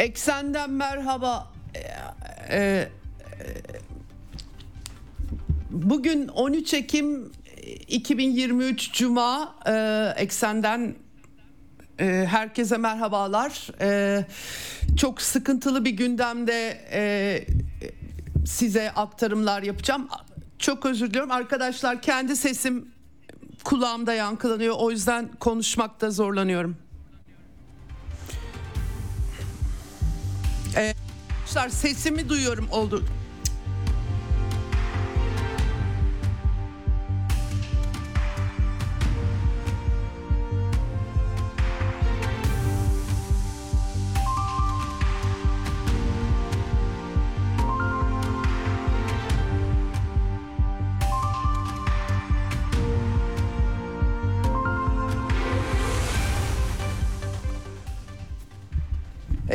Eksenden merhaba. Ee, e, bugün 13 Ekim 2023 Cuma. Ee, Eksenden e, herkese merhabalar. Ee, çok sıkıntılı bir gündemde e, size aktarımlar yapacağım. Çok özür diliyorum arkadaşlar. Kendi sesim kulağımda yankılanıyor. O yüzden konuşmakta zorlanıyorum. Ee, sesimi duyuyorum oldu.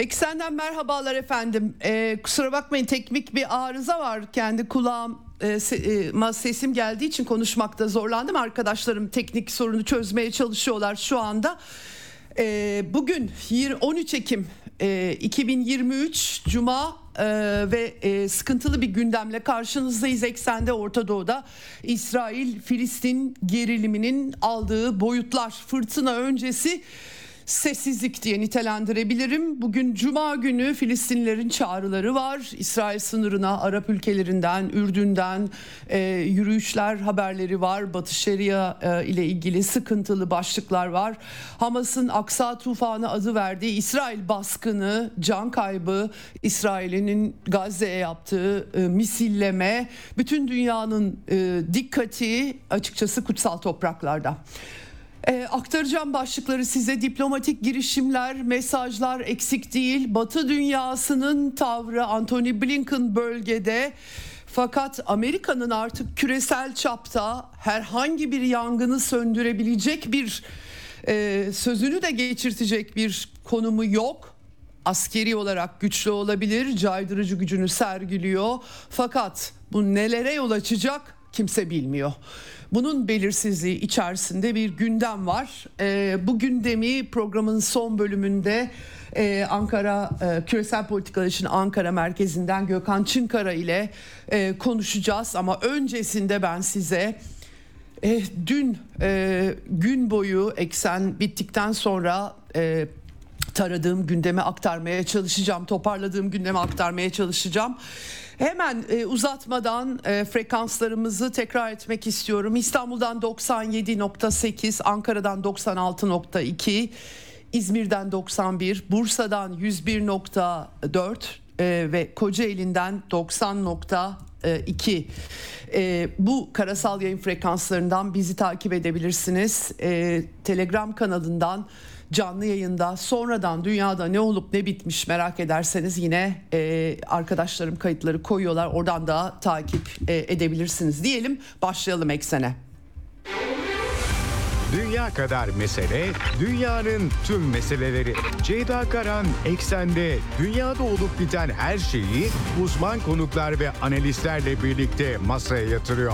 Eksenden merhabalar efendim. Ee, kusura bakmayın teknik bir arıza var. Kendi kulağım e, e, sesim geldiği için konuşmakta zorlandım. Arkadaşlarım teknik sorunu çözmeye çalışıyorlar şu anda. Ee, bugün 13 Ekim e, 2023 Cuma e, ve e, sıkıntılı bir gündemle karşınızdayız. Eksende Orta Doğu'da İsrail-Filistin geriliminin aldığı boyutlar fırtına öncesi sessizlik diye nitelendirebilirim. Bugün Cuma günü Filistinlilerin çağrıları var. İsrail sınırına Arap ülkelerinden, Ürdün'den e, yürüyüşler haberleri var. Batı Şeria e, ile ilgili sıkıntılı başlıklar var. Hamas'ın Aksa tufanı adı verdiği İsrail baskını, can kaybı, İsrail'in Gazze'ye yaptığı e, misilleme, bütün dünyanın e, dikkati açıkçası kutsal topraklarda. E, aktaracağım başlıkları size diplomatik girişimler, mesajlar eksik değil. Batı dünyasının tavrı Anthony Blinken bölgede fakat Amerika'nın artık küresel çapta herhangi bir yangını söndürebilecek bir e, sözünü de geçirtecek bir konumu yok. Askeri olarak güçlü olabilir, caydırıcı gücünü sergiliyor. Fakat bu nelere yol açacak kimse bilmiyor. Bunun belirsizliği içerisinde bir gündem var. E, bu gündemi programın son bölümünde e, Ankara e, Küresel Politikalar için Ankara merkezinden Gökhan Çınkara ile e, konuşacağız. Ama öncesinde ben size e, dün e, gün boyu eksen bittikten sonra... E, taradığım gündeme aktarmaya çalışacağım. Toparladığım gündeme aktarmaya çalışacağım. Hemen e, uzatmadan e, frekanslarımızı tekrar etmek istiyorum. İstanbul'dan 97.8, Ankara'dan 96.2, İzmir'den 91, Bursa'dan 101.4 e, ve Kocaeli'nden 90.2. E, bu karasal yayın frekanslarından bizi takip edebilirsiniz. E, Telegram kanalından canlı yayında sonradan dünyada ne olup ne bitmiş merak ederseniz yine e, arkadaşlarım kayıtları koyuyorlar. Oradan da takip e, edebilirsiniz diyelim. Başlayalım eksene. Dünya kadar mesele, dünyanın tüm meseleleri. Ceyda Karan Eksen'de dünyada olup biten her şeyi uzman konuklar ve analistlerle birlikte masaya yatırıyor.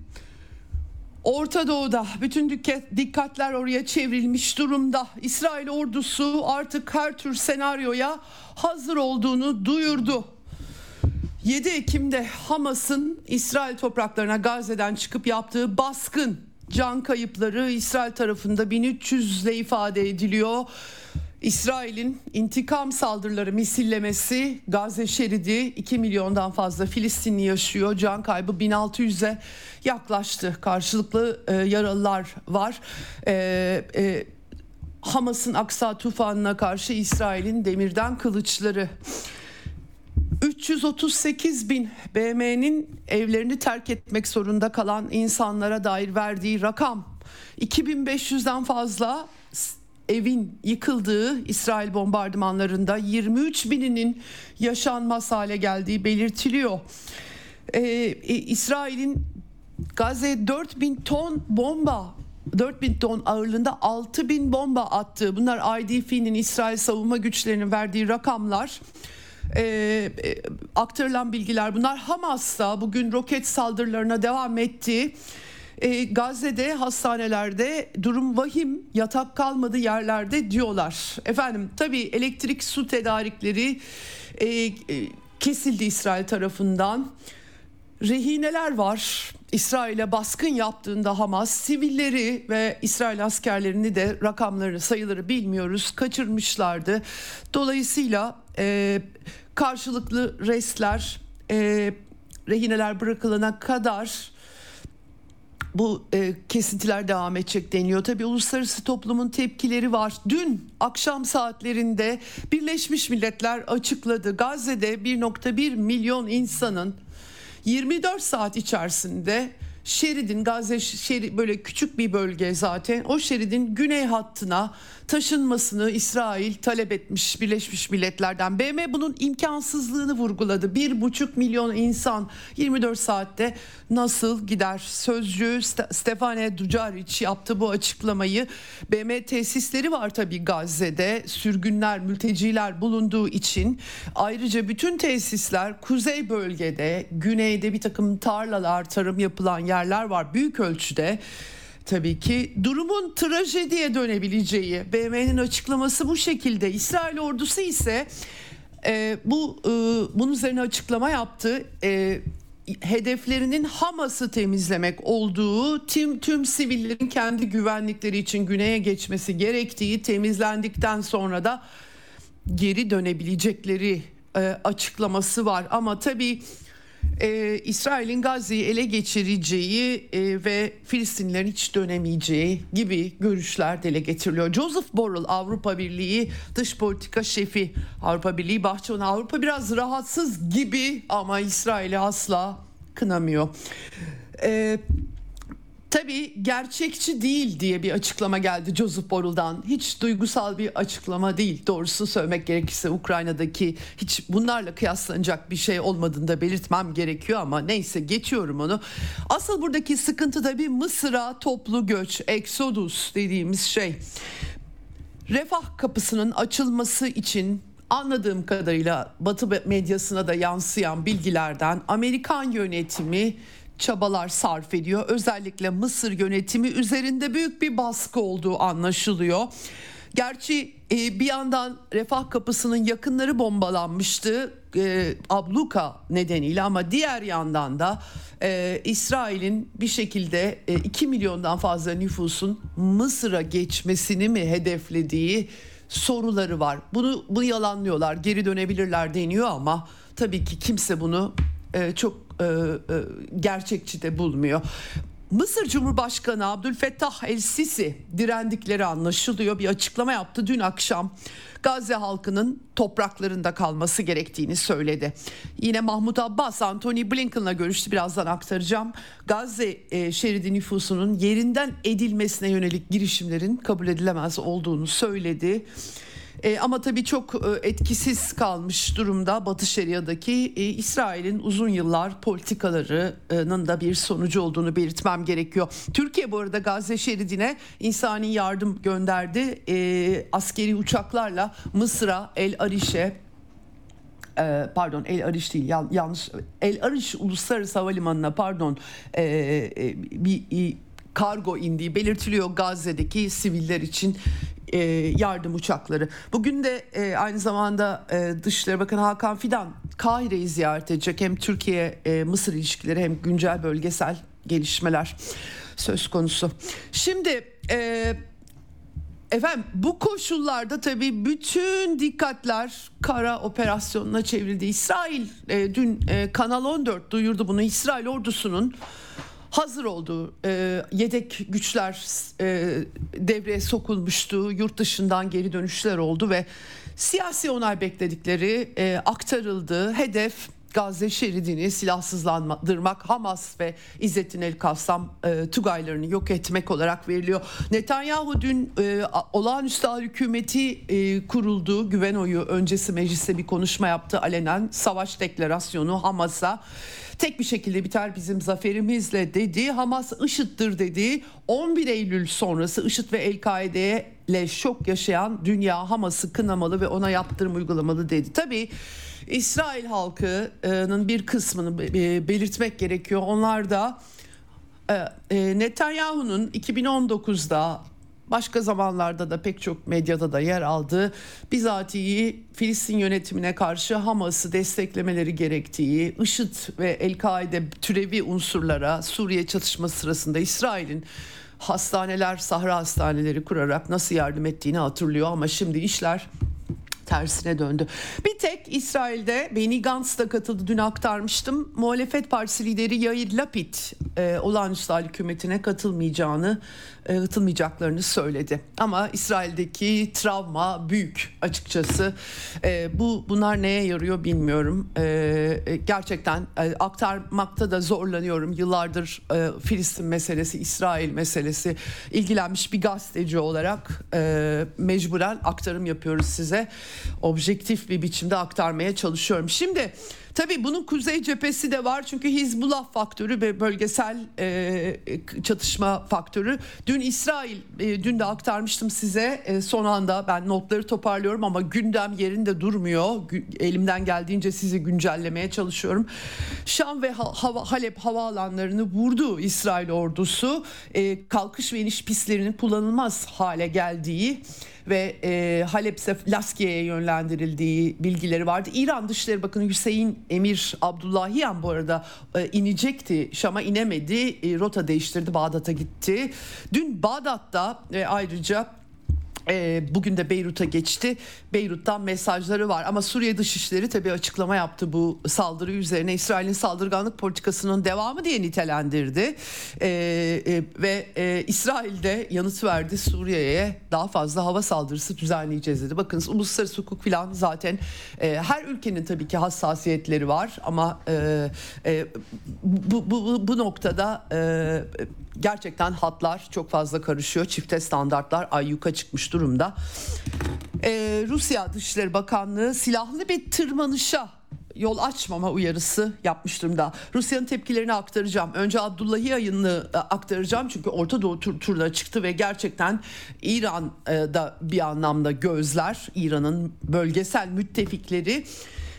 Orta Doğu'da bütün dikkatler oraya çevrilmiş durumda. İsrail ordusu artık her tür senaryoya hazır olduğunu duyurdu. 7 Ekim'de Hamas'ın İsrail topraklarına Gazze'den çıkıp yaptığı baskın can kayıpları İsrail tarafında 1300 ile ifade ediliyor. İsrail'in intikam saldırıları misillemesi Gazze şeridi 2 milyondan fazla Filistinli yaşıyor. Can kaybı 1600'e yaklaştı. Karşılıklı e, yaralılar var. E, e, Hamas'ın Aksa tufanına karşı İsrail'in demirden kılıçları. 338 bin BM'nin evlerini terk etmek zorunda kalan insanlara dair verdiği rakam 2500'den fazla evin yıkıldığı İsrail bombardımanlarında 23 bininin yaşanmaz hale geldiği belirtiliyor. Ee, İsrail'in Gazze 4 bin ton bomba 4 bin ton ağırlığında 6 bin bomba attığı bunlar IDF'nin İsrail savunma güçlerinin verdiği rakamlar e, e, aktarılan bilgiler bunlar Hamas'ta bugün roket saldırılarına devam etti. E, Gazze'de hastanelerde durum vahim yatak kalmadı yerlerde diyorlar. Efendim tabii elektrik su tedarikleri e, e, kesildi İsrail tarafından. Rehineler var. İsrail'e baskın yaptığında Hamas sivilleri ve İsrail askerlerini de rakamları sayıları bilmiyoruz kaçırmışlardı. Dolayısıyla e, karşılıklı restler e, rehineler bırakılana kadar bu e, kesintiler devam edecek deniyor. Tabii uluslararası toplumun tepkileri var. Dün akşam saatlerinde Birleşmiş Milletler açıkladı. Gazze'de 1.1 milyon insanın 24 saat içerisinde şeridin Gazze şeri böyle küçük bir bölge zaten o şeridin güney hattına taşınmasını İsrail talep etmiş Birleşmiş Milletler'den. BM bunun imkansızlığını vurguladı. Bir buçuk milyon insan 24 saatte nasıl gider? Sözcü Stefane Ducaric yaptı bu açıklamayı. BM tesisleri var tabii Gazze'de. Sürgünler, mülteciler bulunduğu için. Ayrıca bütün tesisler kuzey bölgede, güneyde bir takım tarlalar, tarım yapılan yerler var büyük ölçüde tabii ki durumun trajediye dönebileceği BM'nin açıklaması bu şekilde. İsrail ordusu ise e, bu e, bunun üzerine açıklama yaptı. E, hedeflerinin Hamas'ı temizlemek olduğu, tüm tüm sivillerin kendi güvenlikleri için güneye geçmesi gerektiği, temizlendikten sonra da geri dönebilecekleri e, açıklaması var. Ama tabii e, İsrail'in Gazze'yi ele geçireceği e, ve Filistinlilerin hiç dönemeyeceği gibi görüşler dile getiriliyor. Joseph Borrell Avrupa Birliği dış politika şefi Avrupa Birliği Bahçıvanı Avrupa biraz rahatsız gibi ama İsrail'i asla kınamıyor. E, Tabii gerçekçi değil diye bir açıklama geldi Joseph Borrell'dan. Hiç duygusal bir açıklama değil. Doğrusu söylemek gerekirse Ukrayna'daki hiç bunlarla kıyaslanacak bir şey olmadığını da belirtmem gerekiyor ama neyse geçiyorum onu. Asıl buradaki sıkıntı da bir Mısır'a toplu göç, exodus dediğimiz şey. Refah kapısının açılması için anladığım kadarıyla Batı medyasına da yansıyan bilgilerden Amerikan yönetimi çabalar sarf ediyor. Özellikle Mısır yönetimi üzerinde büyük bir baskı olduğu anlaşılıyor. Gerçi e, bir yandan refah kapısının yakınları bombalanmıştı e, abluka nedeniyle ama diğer yandan da e, İsrail'in bir şekilde e, 2 milyondan fazla nüfusun Mısır'a geçmesini mi hedeflediği soruları var. Bunu bunu yalanlıyorlar. Geri dönebilirler deniyor ama tabii ki kimse bunu çok e, e, gerçekçi de bulmuyor. Mısır Cumhurbaşkanı Abdülfettah El-Sisi direndikleri anlaşılıyor. Bir açıklama yaptı dün akşam. Gazze halkının topraklarında kalması gerektiğini söyledi. Yine Mahmut Abbas Anthony Blinken'la görüştü birazdan aktaracağım. Gazze e, şeridi nüfusunun yerinden edilmesine yönelik girişimlerin kabul edilemez olduğunu söyledi. E, ama tabii çok e, etkisiz kalmış durumda Batı Şeria'daki e, İsrail'in uzun yıllar politikalarının da bir sonucu olduğunu belirtmem gerekiyor. Türkiye bu arada Gazze şeridine insani yardım gönderdi. E, askeri uçaklarla Mısır'a, El Ariş'e e, pardon El Ariş değil yanlış El Ariş Uluslararası Havalimanı'na pardon e, e, bir kargo indiği belirtiliyor Gazze'deki siviller için e, yardım uçakları. Bugün de e, aynı zamanda e, Dışişleri Bakanı Hakan Fidan Kahire'yi ziyaret edecek. Hem Türkiye-Mısır ilişkileri hem güncel bölgesel gelişmeler söz konusu. Şimdi e, efendim bu koşullarda tabii bütün dikkatler kara operasyonuna çevrildi. İsrail e, dün e, Kanal 14 duyurdu bunu. İsrail ordusunun hazır olduğu e, yedek güçler e, devreye sokulmuştu. Yurt dışından geri dönüşler oldu ve siyasi onay bekledikleri e, aktarıldı. Hedef Gazze şeridini silahsızlandırmak, Hamas ve İzzettin El Kassam e, Tugaylarını yok etmek olarak veriliyor. Netanyahu dün e, olağanüstü hükümeti e, kuruldu. Güven oyu öncesi mecliste bir konuşma yaptı. Alenen savaş deklarasyonu Hamas'a tek bir şekilde biter bizim zaferimizle dedi. Hamas IŞİD'dir dedi. 11 Eylül sonrası IŞİD ve El-Kaide'ye ile şok yaşayan dünya Hamas'ı kınamalı ve ona yaptırım uygulamalı dedi. Tabii İsrail halkının bir kısmını belirtmek gerekiyor. Onlar da e, e, Netanyahu'nun 2019'da başka zamanlarda da pek çok medyada da yer aldığı bizatihi Filistin yönetimine karşı Hamas'ı desteklemeleri gerektiği, IŞİD ve El-Kaide türevi unsurlara Suriye çatışma sırasında İsrail'in hastaneler, sahra hastaneleri kurarak nasıl yardım ettiğini hatırlıyor ama şimdi işler tersine döndü. Bir tek İsrail'de Benny Gantz da katıldı dün aktarmıştım. Muhalefet Partisi lideri Yair Lapid e, olağanüstü hükümetine katılmayacağını e, katılmayacaklarını söyledi. Ama İsrail'deki travma büyük açıkçası. E, bu bunlar neye yarıyor bilmiyorum. E, e, gerçekten e, aktarmakta da zorlanıyorum. Yıllardır e, Filistin meselesi, İsrail meselesi ilgilenmiş bir gazeteci olarak e, mecburen aktarım yapıyoruz size. Objektif bir biçimde aktarmaya çalışıyorum. Şimdi Tabii bunun kuzey cephesi de var çünkü Hizbullah faktörü ve bölgesel e, çatışma faktörü. Dün İsrail, e, dün de aktarmıştım size e, son anda ben notları toparlıyorum ama gündem yerinde durmuyor. Elimden geldiğince sizi güncellemeye çalışıyorum. Şam ve hava, Halep havaalanlarını vurdu İsrail ordusu. E, kalkış ve iniş pistlerinin kullanılmaz hale geldiği ve e, Halep'se Laskiye'ye yönlendirildiği bilgileri vardı. İran Dışişleri Bakanı Hüseyin Emir Abdullahiyan bu arada e, inecekti. Şam'a inemedi. E, rota değiştirdi. Bağdat'a gitti. Dün Bağdat'ta e, ayrıca e, bugün de Beyrut'a geçti. Beyrut'tan mesajları var ama Suriye Dışişleri tabii açıklama yaptı bu saldırı üzerine. İsrail'in saldırganlık politikasının devamı diye nitelendirdi. E, e, ve e, İsrail de yanıt verdi Suriye'ye daha fazla hava saldırısı düzenleyeceğiz dedi. Bakınız uluslararası hukuk falan zaten e, her ülkenin tabii ki hassasiyetleri var ama e, e, bu, bu, bu, bu noktada e, gerçekten hatlar çok fazla karışıyor. Çifte standartlar ayyuka çıkmış durumda. Ee, Rusya Dışişleri Bakanlığı silahlı bir tırmanışa yol açmama uyarısı yapmış durumda. Rusya'nın tepkilerini aktaracağım. Önce Abdullahi yayını e, aktaracağım çünkü Orta Doğu tur turuna çıktı ve gerçekten İran'da bir anlamda gözler, İran'ın bölgesel müttefikleri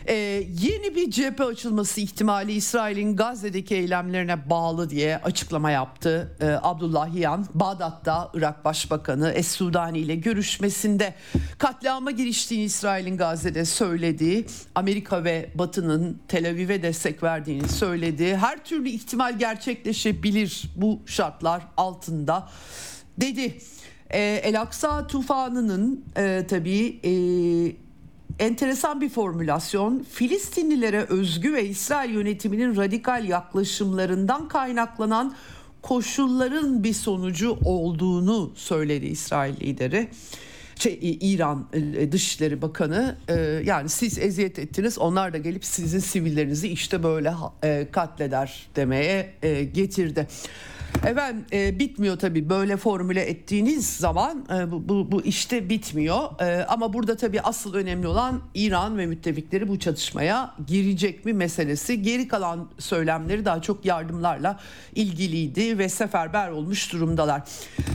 ee, yeni bir cephe açılması ihtimali İsrail'in Gazze'deki eylemlerine bağlı diye açıklama yaptı ee, Abdullah Yan. Bağdat'ta Irak Başbakanı Es-Sudani ile görüşmesinde katliama giriştiğini İsrail'in Gazze'de söylediği, Amerika ve Batı'nın Tel Aviv'e destek verdiğini söyledi. Her türlü ihtimal gerçekleşebilir bu şartlar altında dedi. Ee, El Aksa tufanının e, tabii e, enteresan bir formülasyon. Filistinlilere özgü ve İsrail yönetiminin radikal yaklaşımlarından kaynaklanan koşulların bir sonucu olduğunu söyledi İsrail lideri. Şey, İran e, Dışişleri Bakanı e, yani siz eziyet ettiniz onlar da gelip sizin sivillerinizi işte böyle e, katleder demeye getirdi. Efendim e, bitmiyor tabii böyle formüle ettiğiniz zaman e, bu, bu, bu işte bitmiyor. E, ama burada tabii asıl önemli olan İran ve müttefikleri bu çatışmaya girecek mi meselesi. Geri kalan söylemleri daha çok yardımlarla ilgiliydi ve seferber olmuş durumdalar.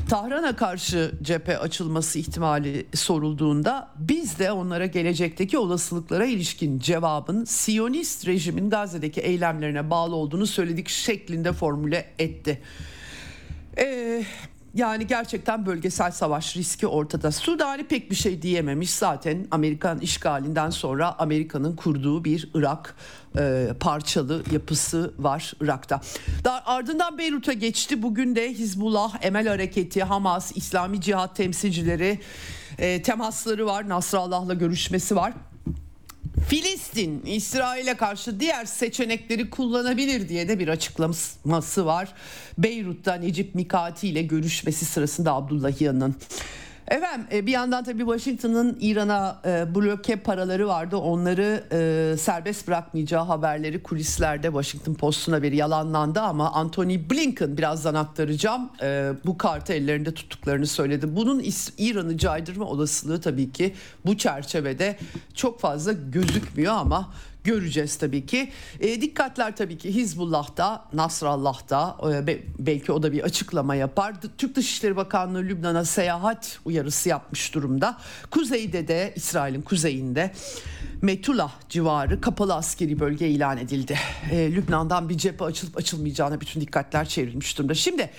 Tahran'a karşı cephe açılması ihtimali sorulduğunda biz de onlara gelecekteki olasılıklara ilişkin cevabın Siyonist rejimin Gazze'deki eylemlerine bağlı olduğunu söyledik şeklinde formüle etti. Ee, Yani gerçekten bölgesel savaş riski ortada. Sudani pek bir şey diyememiş zaten Amerikan işgalinden sonra Amerika'nın kurduğu bir Irak e, parçalı yapısı var Irak'ta. Daha ardından Beyrut'a geçti. Bugün de Hizbullah, Emel Hareketi, Hamas, İslami Cihat temsilcileri e, temasları var. Nasrallah'la görüşmesi var. Filistin İsrail'e karşı diğer seçenekleri kullanabilir diye de bir açıklaması var. Beyrut'ta Necip Mikati ile görüşmesi sırasında Abdullahiyan'ın. Efendim e, bir yandan tabii Washington'ın İran'a e, bloke paraları vardı. Onları e, serbest bırakmayacağı haberleri kulislerde Washington Post'un haberi yalanlandı ama Anthony Blinken birazdan aktaracağım. Bu kartı ellerinde tuttuklarını söyledi. Bunun İran'ı caydırma olasılığı tabii ki bu çerçevede çok fazla gözükmüyor ama göreceğiz tabii ki. E, dikkatler tabii ki Hizbullah'ta, Nasrallah'ta e, belki o da bir açıklama yapar. Türk Dışişleri Bakanlığı Lübnan'a seyahat uyarısı yapmış durumda. Kuzeyde de İsrail'in kuzeyinde Metula civarı kapalı askeri bölge ilan edildi. E, Lübnan'dan bir cephe açılıp açılmayacağına bütün dikkatler çevrilmiş durumda. Şimdi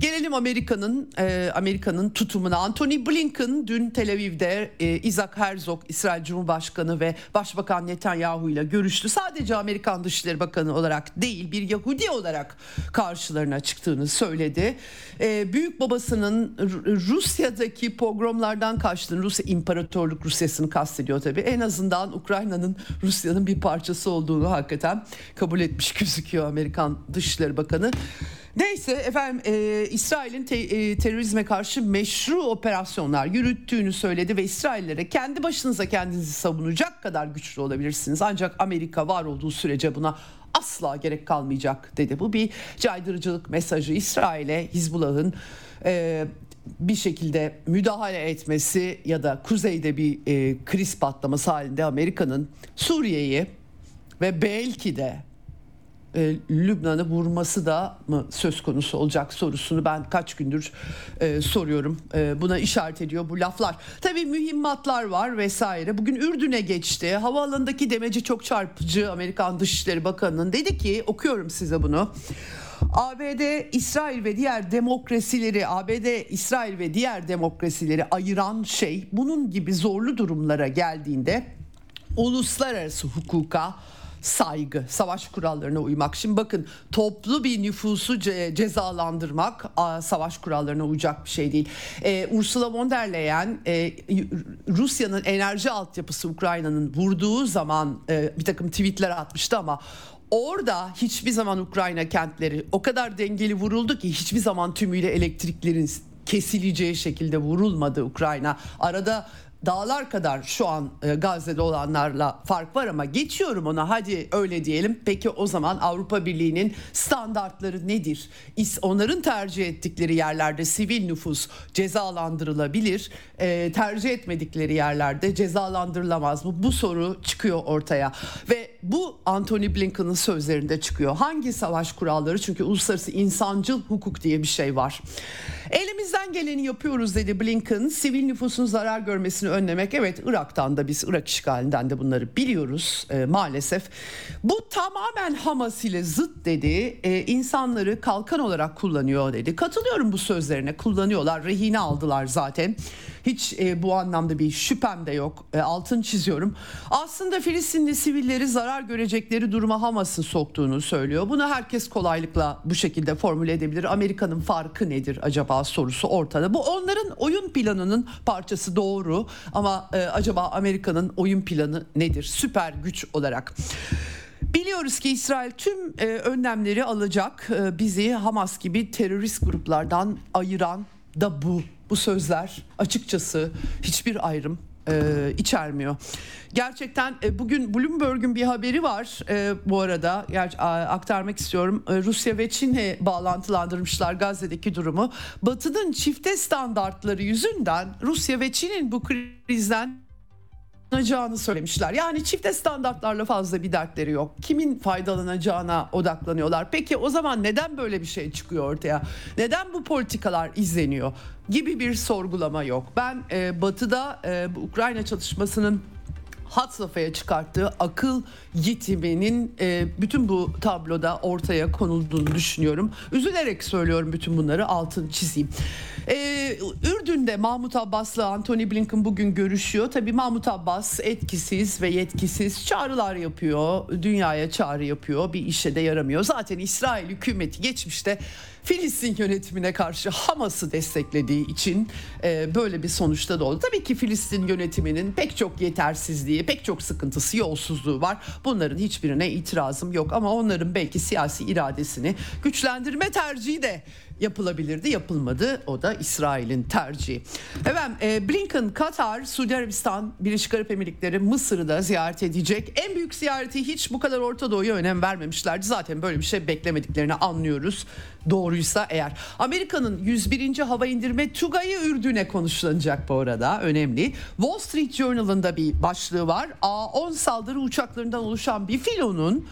gelelim Amerika'nın e, Amerika'nın tutumuna. Anthony Blinken dün Tel Aviv'de e, Isaac Herzog, İsrail Cumhurbaşkanı ve Başbakan Netanyahu ile görüştü. Sadece Amerikan Dışişleri Bakanı olarak değil bir Yahudi olarak karşılarına çıktığını söyledi. E, büyük babasının Rusya'daki pogromlardan kaçtığını, Rusya İmparatorluk Rusyası'nı kastediyor tabii. En azından Ukrayna'nın Rusya'nın bir parçası olduğunu hakikaten kabul etmiş gözüküyor Amerikan Dışişleri Bakanı. Neyse efendim e, İsrail'in te, e, terörizme karşı meşru operasyonlar yürüttüğünü söyledi ve İsraillere kendi başınıza kendinizi savunacak kadar güçlü olabilirsiniz. Ancak Amerika var olduğu sürece buna asla gerek kalmayacak dedi. Bu bir caydırıcılık mesajı İsrail'e Hizbullah'ın e, bir şekilde müdahale etmesi ya da kuzeyde bir e, kriz patlaması halinde Amerika'nın Suriye'yi ve belki de e, Lübnan'ı vurması da mı söz konusu olacak sorusunu ben kaç gündür e, soruyorum. E, buna işaret ediyor bu laflar. Tabii mühimmatlar var vesaire. Bugün Ürdün'e geçti. Havaalanındaki demeci çok çarpıcı. Amerikan Dışişleri Bakanı'nın dedi ki okuyorum size bunu. ABD, İsrail ve diğer demokrasileri, ABD, İsrail ve diğer demokrasileri ayıran şey bunun gibi zorlu durumlara geldiğinde uluslararası hukuka saygı, savaş kurallarına uymak. Şimdi bakın toplu bir nüfusu ce- cezalandırmak a, savaş kurallarına uyacak bir şey değil. Ee, Ursula von der Leyen e, Rusya'nın enerji altyapısı Ukrayna'nın vurduğu zaman e, bir takım tweetler atmıştı ama Orada hiçbir zaman Ukrayna kentleri o kadar dengeli vuruldu ki hiçbir zaman tümüyle elektriklerin kesileceği şekilde vurulmadı Ukrayna. Arada dağlar kadar şu an e, Gazze'de olanlarla fark var ama geçiyorum ona hadi öyle diyelim. Peki o zaman Avrupa Birliği'nin standartları nedir? Onların tercih ettikleri yerlerde sivil nüfus cezalandırılabilir. E, tercih etmedikleri yerlerde cezalandırılamaz mı? Bu soru çıkıyor ortaya ve bu Anthony Blinken'ın sözlerinde çıkıyor. Hangi savaş kuralları? Çünkü uluslararası insancıl hukuk diye bir şey var. Elimizden geleni yapıyoruz dedi Blinken. Sivil nüfusun zarar görmesini önlemek. Evet Irak'tan da biz Irak işgalinden de bunları biliyoruz e, maalesef. Bu tamamen Hamas ile zıt dedi. E, insanları kalkan olarak kullanıyor dedi. Katılıyorum bu sözlerine. Kullanıyorlar. Rehine aldılar zaten. Hiç e, bu anlamda bir şüphem de yok. E, altın çiziyorum. Aslında Filistinli sivilleri zarar görecekleri duruma Hamas'ın soktuğunu söylüyor. Bunu herkes kolaylıkla bu şekilde formüle edebilir. Amerika'nın farkı nedir acaba sorusu ortada. Bu onların oyun planının parçası doğru ama e, acaba Amerika'nın oyun planı nedir? Süper güç olarak. Biliyoruz ki İsrail tüm e, önlemleri alacak. E, bizi Hamas gibi terörist gruplardan ayıran da bu. Bu sözler açıkçası hiçbir ayrım e, içermiyor. Gerçekten e, bugün Bloomberg'un bir haberi var e, bu arada ger- aktarmak istiyorum. E, Rusya ve Çin'e bağlantılandırmışlar Gazze'deki durumu. Batı'nın çifte standartları yüzünden Rusya ve Çin'in bu krizden faydalanacağını söylemişler. Yani çifte standartlarla fazla bir dertleri yok. Kimin faydalanacağına odaklanıyorlar. Peki o zaman neden böyle bir şey çıkıyor ortaya? Neden bu politikalar izleniyor? Gibi bir sorgulama yok. Ben e, Batı'da e, bu Ukrayna çalışmasının hat safhaya çıkarttığı akıl yitiminin e, bütün bu tabloda ortaya konulduğunu düşünüyorum. Üzülerek söylüyorum bütün bunları altın çizeyim. E, Ürdün'de Mahmut Abbas'la Anthony Blinken bugün görüşüyor. Tabii Mahmut Abbas etkisiz ve yetkisiz çağrılar yapıyor. Dünyaya çağrı yapıyor. Bir işe de yaramıyor. Zaten İsrail hükümeti geçmişte Filistin yönetimine karşı Hamas'ı desteklediği için e, böyle bir sonuçta da oldu. Tabii ki Filistin yönetiminin pek çok yetersizliği, pek çok sıkıntısı, yolsuzluğu var. Bunların hiçbirine itirazım yok ama onların belki siyasi iradesini güçlendirme tercihi de yapılabilirdi yapılmadı o da İsrail'in tercihi. Efendim e, Blinken Katar, Suudi Arabistan, Birleşik Arap Emirlikleri Mısır'ı da ziyaret edecek. En büyük ziyareti hiç bu kadar Orta Doğu'ya önem vermemişlerdi. Zaten böyle bir şey beklemediklerini anlıyoruz. Doğruysa eğer. Amerika'nın 101. hava indirme TUGA'yı Ürdün'e konuşlanacak bu arada önemli. Wall Street Journal'ın da bir başlığı var. A-10 saldırı uçaklarından oluşan bir filonun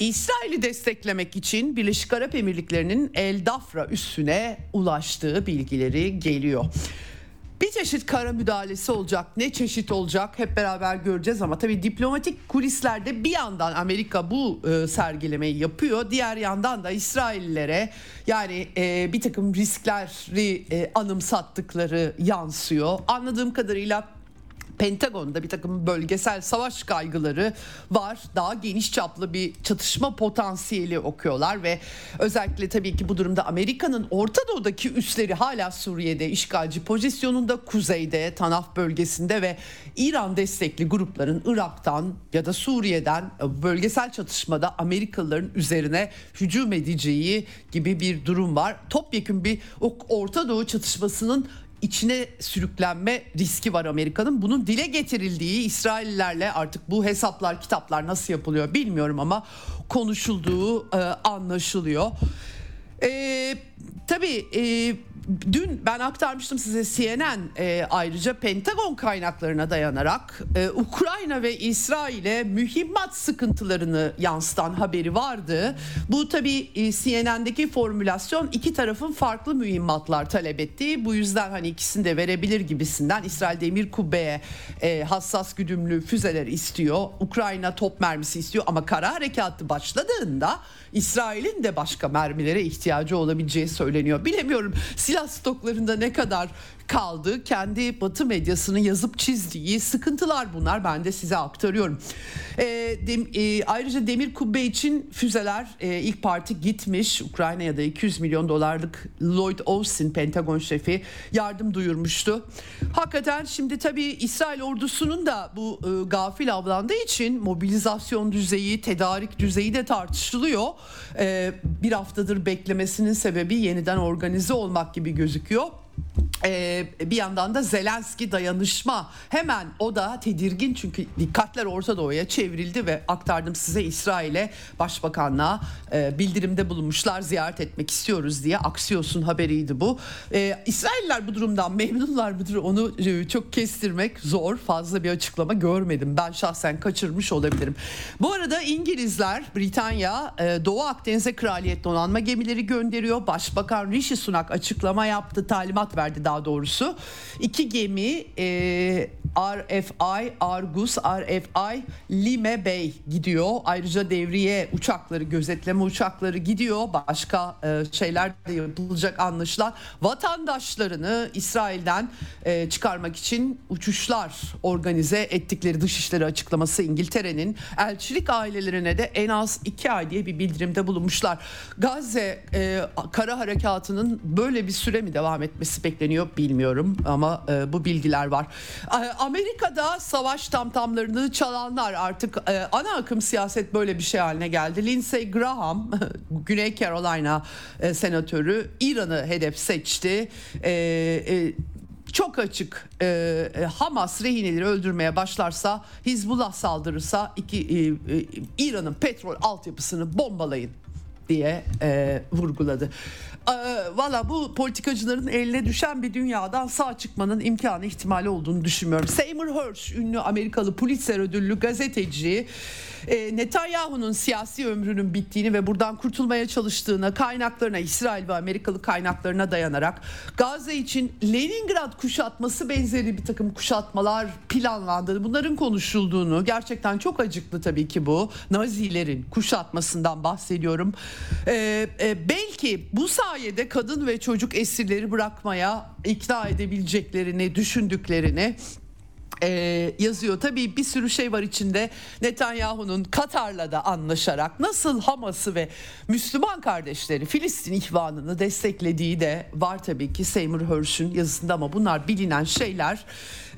İsrail'i desteklemek için Birleşik Arap Emirlikleri'nin El Dafra üssüne ulaştığı bilgileri geliyor. Bir çeşit kara müdahalesi olacak. Ne çeşit olacak hep beraber göreceğiz ama tabii diplomatik kulislerde bir yandan Amerika bu e, sergilemeyi yapıyor. Diğer yandan da İsraillilere yani e, bir takım riskleri e, anımsattıkları yansıyor. Anladığım kadarıyla Pentagon'da bir takım bölgesel savaş kaygıları var. Daha geniş çaplı bir çatışma potansiyeli okuyorlar ve özellikle tabii ki bu durumda Amerika'nın Orta Doğu'daki üsleri hala Suriye'de işgalci pozisyonunda, kuzeyde, Tanaf bölgesinde ve İran destekli grupların Irak'tan ya da Suriye'den bölgesel çatışmada Amerikalıların üzerine hücum edeceği gibi bir durum var. Topyekun bir Orta Doğu çatışmasının içine sürüklenme riski var Amerika'nın. Bunun dile getirildiği İsraillilerle artık bu hesaplar, kitaplar nasıl yapılıyor bilmiyorum ama konuşulduğu e, anlaşılıyor. E, tabii e, dün ben aktarmıştım size CNN e, ayrıca Pentagon kaynaklarına dayanarak e, Ukrayna ve İsrail'e mühimmat sıkıntılarını yansıtan haberi vardı. Bu tabii e, CNN'deki formülasyon iki tarafın farklı mühimmatlar talep ettiği. Bu yüzden hani ikisini de verebilir gibisinden İsrail demir kubbeye e, hassas güdümlü füzeler istiyor. Ukrayna top mermisi istiyor ama kara harekatı başladığında İsrail'in de başka mermilere ihtiyacı olabileceği söyleniyor. Bilemiyorum silah stoklarında ne kadar kaldı. Kendi Batı medyasının yazıp çizdiği sıkıntılar bunlar. Ben de size aktarıyorum. E, dem, e, ayrıca Demir Kubbe için füzeler e, ilk parti gitmiş. Ukrayna'ya da 200 milyon dolarlık Lloyd Austin Pentagon şefi yardım duyurmuştu. Hakikaten şimdi tabii İsrail ordusunun da bu e, gafil avlandığı için mobilizasyon düzeyi, tedarik düzeyi de tartışılıyor. E, bir haftadır beklemesinin sebebi yeniden organize olmak gibi gözüküyor. Ee, bir yandan da Zelenski dayanışma hemen o da tedirgin çünkü dikkatler Orta Doğu'ya çevrildi ve aktardım size İsrail'e başbakanlığa e, bildirimde bulunmuşlar ziyaret etmek istiyoruz diye Aksiyos'un haberiydi bu. Ee, İsrailler bu durumdan memnunlar mıdır onu e, çok kestirmek zor fazla bir açıklama görmedim ben şahsen kaçırmış olabilirim. Bu arada İngilizler Britanya e, Doğu Akdeniz'e kraliyet donanma gemileri gönderiyor. Başbakan Rishi Sunak açıklama yaptı talimat verdi daha doğrusu. İki gemi e, RFI, Argus, RFI, Lime Bay gidiyor. Ayrıca devriye uçakları, gözetleme uçakları gidiyor. Başka e, şeyler de yapılacak anlaşılan. Vatandaşlarını İsrail'den e, çıkarmak için uçuşlar organize ettikleri dışişleri açıklaması İngiltere'nin elçilik ailelerine de en az iki ay diye bir bildirimde bulunmuşlar. Gazze e, kara harekatının böyle bir süre mi devam etmesi bekleniyor bilmiyorum ama e, bu bilgiler var. Amerika'da savaş tamtamlarını çalanlar artık e, ana akım siyaset böyle bir şey haline geldi. Lindsey Graham Güney Carolina e, senatörü İran'ı hedef seçti. E, e, çok açık e, e Hamas rehineleri öldürmeye başlarsa Hizbullah saldırırsa iki, e, e, İran'ın petrol altyapısını bombalayın diye e, vurguladı. Valla bu politikacıların eline düşen bir dünyadan sağ çıkmanın imkanı ihtimali olduğunu düşünmüyorum. Seymour Hersh ünlü Amerikalı Pulitzer ödüllü gazeteci e, Netanyahu'nun siyasi ömrünün bittiğini ve buradan kurtulmaya çalıştığını kaynaklarına İsrail ve Amerikalı kaynaklarına dayanarak Gazze için Leningrad kuşatması benzeri bir takım kuşatmalar planlandığını bunların konuşulduğunu gerçekten çok acıklı tabii ki bu Nazilerin kuşatmasından bahsediyorum. E, e, belki bu sayede kadın ve çocuk esirleri bırakmaya ikna edebileceklerini düşündüklerini e, yazıyor. Tabii bir sürü şey var içinde. Netanyahu'nun Katar'la da anlaşarak nasıl Hamas'ı ve Müslüman kardeşleri Filistin ihvanını desteklediği de var tabii ki Seymour Hersh'ün yazısında ama bunlar bilinen şeyler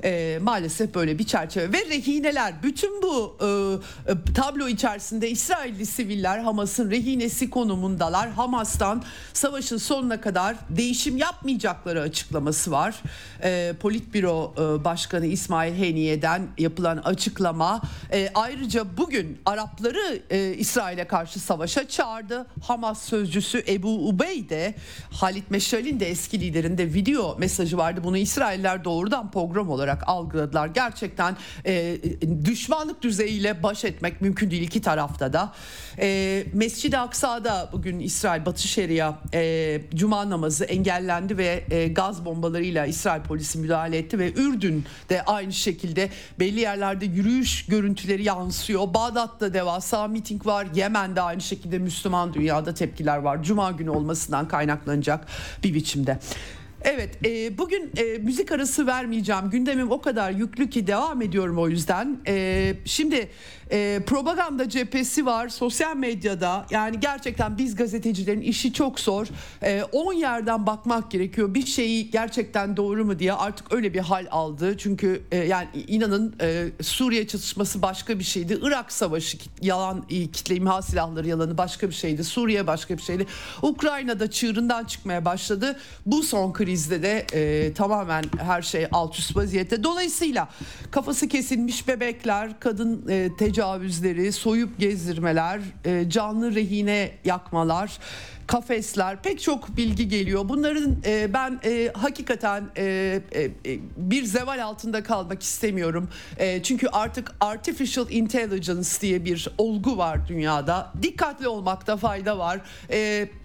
e, maalesef böyle bir çerçeve ve rehineler bütün bu e, e, tablo içerisinde İsrailli siviller Hamas'ın rehinesi konumundalar. Hamas'tan savaşın sonuna kadar değişim yapmayacakları açıklaması var. E, Politbüro e, Başkanı İsmail Heniye'den yapılan açıklama e, ayrıca bugün Arapları e, İsrail'e karşı savaşa çağırdı. Hamas sözcüsü Ebu Ubey de Halit Meşal'in de eski liderinde video mesajı vardı. Bunu İsrailler doğrudan program olarak algıladılar. Gerçekten e, düşmanlık düzeyiyle baş etmek mümkün değil iki tarafta da. E, Mescid-i Aksa'da bugün İsrail Batı Şeria e, Cuma namazı engellendi ve e, gaz bombalarıyla İsrail polisi müdahale etti ve Ürdün'de aynı şekilde belli yerlerde yürüyüş görüntüleri yansıyor. Bağdat'ta devasa miting var. Yemen'de aynı şekilde Müslüman dünyada tepkiler var. Cuma günü olmasından kaynaklanacak bir biçimde. Evet e, bugün e, müzik arası vermeyeceğim. Gündemim o kadar yüklü ki devam ediyorum o yüzden. E, şimdi e, propaganda cephesi var sosyal medyada. Yani gerçekten biz gazetecilerin işi çok zor. 10 e, yerden bakmak gerekiyor. Bir şeyi gerçekten doğru mu diye artık öyle bir hal aldı. Çünkü e, yani inanın e, Suriye çatışması başka bir şeydi. Irak savaşı yalan kitle imha silahları yalanı başka bir şeydi. Suriye başka bir şeydi. Ukrayna'da çığırından çıkmaya başladı. Bu son kriz krizde de e, tamamen her şey alt üst vaziyette. Dolayısıyla kafası kesilmiş bebekler, kadın e, tecavüzleri, soyup gezdirmeler, e, canlı rehine yakmalar kafesler pek çok bilgi geliyor. Bunların e, ben e, hakikaten bir zeval altında kalmak istemiyorum. Çünkü artık artificial intelligence diye bir olgu var dünyada. Dikkatli olmakta fayda var.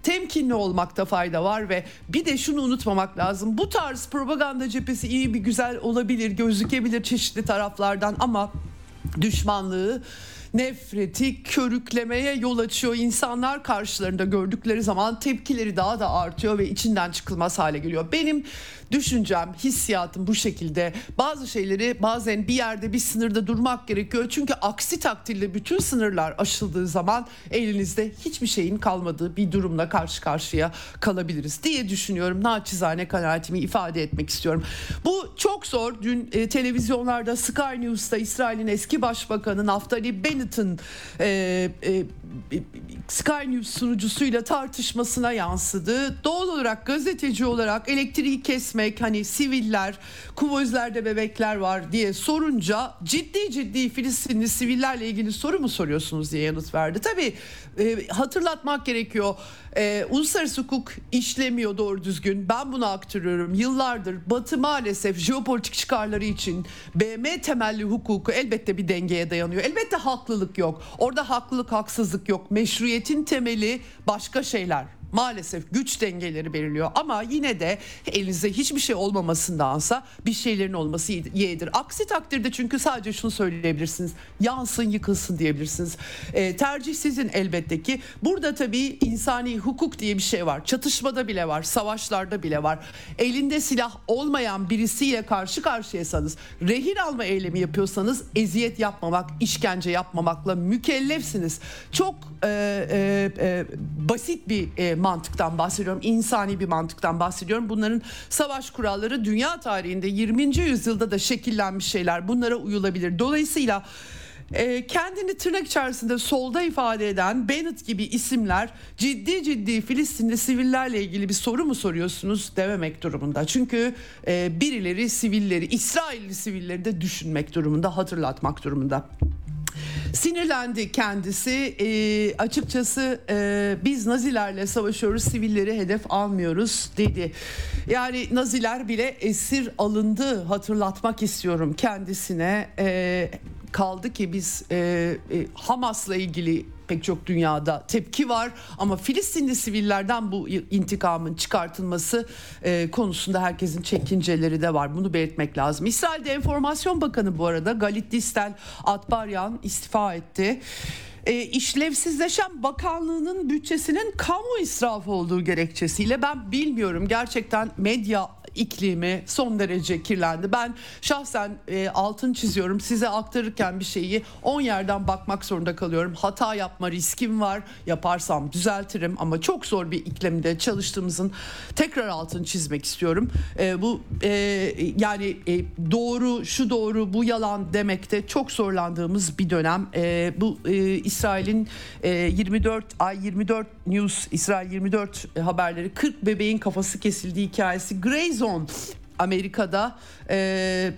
Temkinli olmakta fayda var ve bir de şunu unutmamak lazım. Bu tarz propaganda cephesi iyi bir güzel olabilir, gözükebilir çeşitli taraflardan ama düşmanlığı nefreti körüklemeye yol açıyor. İnsanlar karşılarında gördükleri zaman tepkileri daha da artıyor ve içinden çıkılmaz hale geliyor. Benim düşüncem, hissiyatım bu şekilde. Bazı şeyleri bazen bir yerde bir sınırda durmak gerekiyor. Çünkü aksi takdirde bütün sınırlar aşıldığı zaman elinizde hiçbir şeyin kalmadığı bir durumla karşı karşıya kalabiliriz diye düşünüyorum. Naçizane kanaatimi ifade etmek istiyorum. Bu çok zor. Dün e, televizyonlarda Sky News'ta İsrail'in eski başbakanı Naftali Bennett'ın e, e, Sky News sunucusuyla tartışmasına yansıdı. Doğal olarak gazeteci olarak elektriği kesmek hani siviller, kuvözlerde bebekler var diye sorunca ciddi ciddi Filistinli sivillerle ilgili soru mu soruyorsunuz diye yanıt verdi. Tabii e, hatırlatmak gerekiyor. E, uluslararası hukuk işlemiyor doğru düzgün. Ben bunu aktarıyorum. Yıllardır Batı maalesef jeopolitik çıkarları için BM temelli hukuku elbette bir dengeye dayanıyor. Elbette haklılık yok. Orada haklılık haksızlık yok. Meşruiyetin temeli başka şeyler maalesef güç dengeleri belirliyor ama yine de elinizde hiçbir şey olmamasındansa bir şeylerin olması yeğdir. Aksi takdirde çünkü sadece şunu söyleyebilirsiniz. Yansın yıkılsın diyebilirsiniz. E, tercih sizin elbette ki. Burada tabii insani hukuk diye bir şey var. Çatışmada bile var. Savaşlarda bile var. Elinde silah olmayan birisiyle karşı karşıyasanız rehin alma eylemi yapıyorsanız eziyet yapmamak, işkence yapmamakla mükellefsiniz. Çok e, e, e, basit bir e, mantıktan bahsediyorum. insani bir mantıktan bahsediyorum. Bunların savaş kuralları dünya tarihinde 20. yüzyılda da şekillenmiş şeyler. Bunlara uyulabilir. Dolayısıyla e, kendini tırnak içerisinde solda ifade eden Bennett gibi isimler ciddi ciddi Filistinli sivillerle ilgili bir soru mu soruyorsunuz dememek durumunda. Çünkü e, birileri sivilleri, İsrailli sivilleri de düşünmek durumunda, hatırlatmak durumunda. Sinirlendi kendisi. E, açıkçası e, biz Nazilerle savaşıyoruz, sivilleri hedef almıyoruz dedi. Yani Naziler bile esir alındı hatırlatmak istiyorum kendisine. E, kaldı ki biz e, e, Hamas'la ilgili pek çok dünyada tepki var ama Filistinli sivillerden bu intikamın çıkartılması e, konusunda herkesin çekinceleri de var. Bunu belirtmek lazım. İsrail'de Enformasyon Bakanı bu arada Galit Distel Atbaryan istifa etti e, işlevsizleşen bakanlığının bütçesinin kamu israfı olduğu gerekçesiyle ben bilmiyorum gerçekten medya iklimi son derece kirlendi. Ben şahsen e, altın çiziyorum size aktarırken bir şeyi 10 yerden bakmak zorunda kalıyorum. Hata yapma riskim var. Yaparsam düzeltirim ama çok zor bir iklimde çalıştığımızın tekrar altın çizmek istiyorum. E, bu e, yani e, doğru şu doğru bu yalan demekte çok zorlandığımız bir dönem. E, bu e, İsrail'in e, 24 ay 24 News İsrail 24 haberleri 40 bebeğin kafası kesildiği hikayesi. Grey Zone Amerika'da e,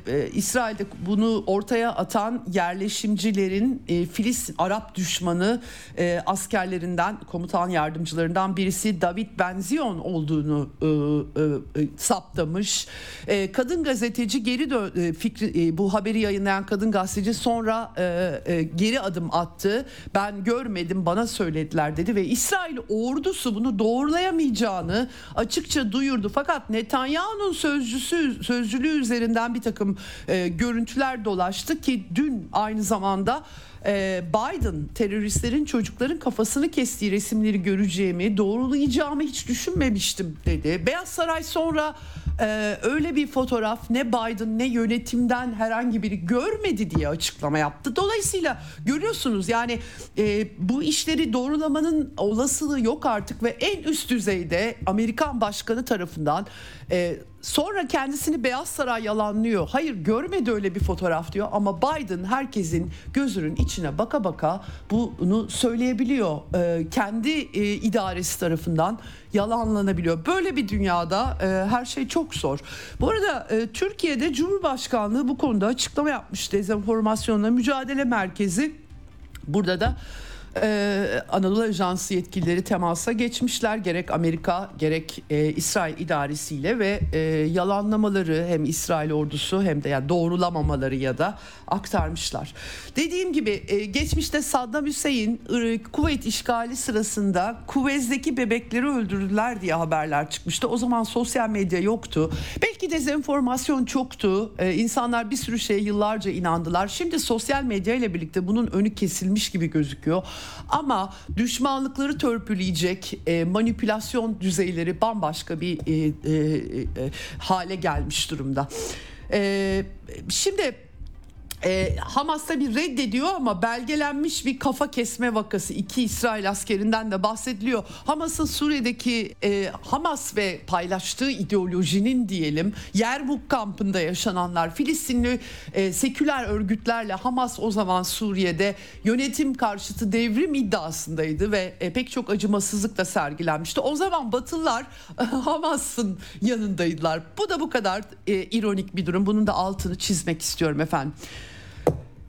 e, İsrail'de bunu ortaya atan yerleşimcilerin e, Filistin Arap düşmanı e, askerlerinden komutan yardımcılarından birisi David Benzion olduğunu e, e, e, saptamış. E, kadın gazeteci geri dön e, fikri e, bu haberi yayınlayan kadın gazeteci sonra e, e, geri adım attı. Ben görmedim bana söylediler dedi ve İsrail ordusu bunu doğrulayamayacağını açıkça duyurdu. Fakat Netanyahu'nun sözcüsü sözcülüğü üzerinden bir takım e, görüntüler dolaştı ki dün aynı zamanda e, Biden teröristlerin çocukların kafasını kestiği resimleri göreceğimi, doğrulayacağımı hiç düşünmemiştim dedi. Beyaz Saray sonra e, öyle bir fotoğraf ne Biden ne yönetimden herhangi biri görmedi diye açıklama yaptı. Dolayısıyla görüyorsunuz yani e, bu işleri doğrulamanın olasılığı yok artık ve en üst düzeyde Amerikan başkanı tarafından e, sonra kendisini Beyaz Saray yalanlıyor. Hayır görmedi öyle bir fotoğraf diyor ama Biden herkesin gözünün içine baka baka bunu söyleyebiliyor. E, kendi e, idaresi tarafından yalanlanabiliyor. Böyle bir dünyada e, her şey çok zor. Bu arada e, Türkiye'de Cumhurbaşkanlığı bu konuda açıklama yapmış. Dezenformasyonla Mücadele Merkezi burada da ee, Anadolu Ajansı yetkilileri temasa geçmişler. Gerek Amerika gerek e, İsrail idaresiyle ve e, yalanlamaları hem İsrail ordusu hem de yani doğrulamamaları ya da aktarmışlar. Dediğim gibi e, geçmişte Saddam Hüseyin Kuveyt işgali sırasında Kuveyt'teki bebekleri öldürdüler diye haberler çıkmıştı. O zaman sosyal medya yoktu. Belki dezenformasyon çoktu. E, insanlar bir sürü şeye yıllarca inandılar. Şimdi sosyal medya ile birlikte bunun önü kesilmiş gibi gözüküyor. Ama düşmanlıkları törpüleyecek e, manipülasyon düzeyleri bambaşka bir e, e, e, hale gelmiş durumda. E, şimdi e, Hamas bir reddediyor ama belgelenmiş bir kafa kesme vakası iki İsrail askerinden de bahsediliyor. Hamas'ın Suriye'deki e, Hamas ve paylaştığı ideolojinin diyelim Yerbuk kampında yaşananlar Filistinli e, seküler örgütlerle Hamas o zaman Suriye'de yönetim karşıtı devrim iddiasındaydı ve e, pek çok acımasızlık da sergilenmişti. O zaman Batılılar Hamas'ın yanındaydılar. Bu da bu kadar e, ironik bir durum. Bunun da altını çizmek istiyorum efendim.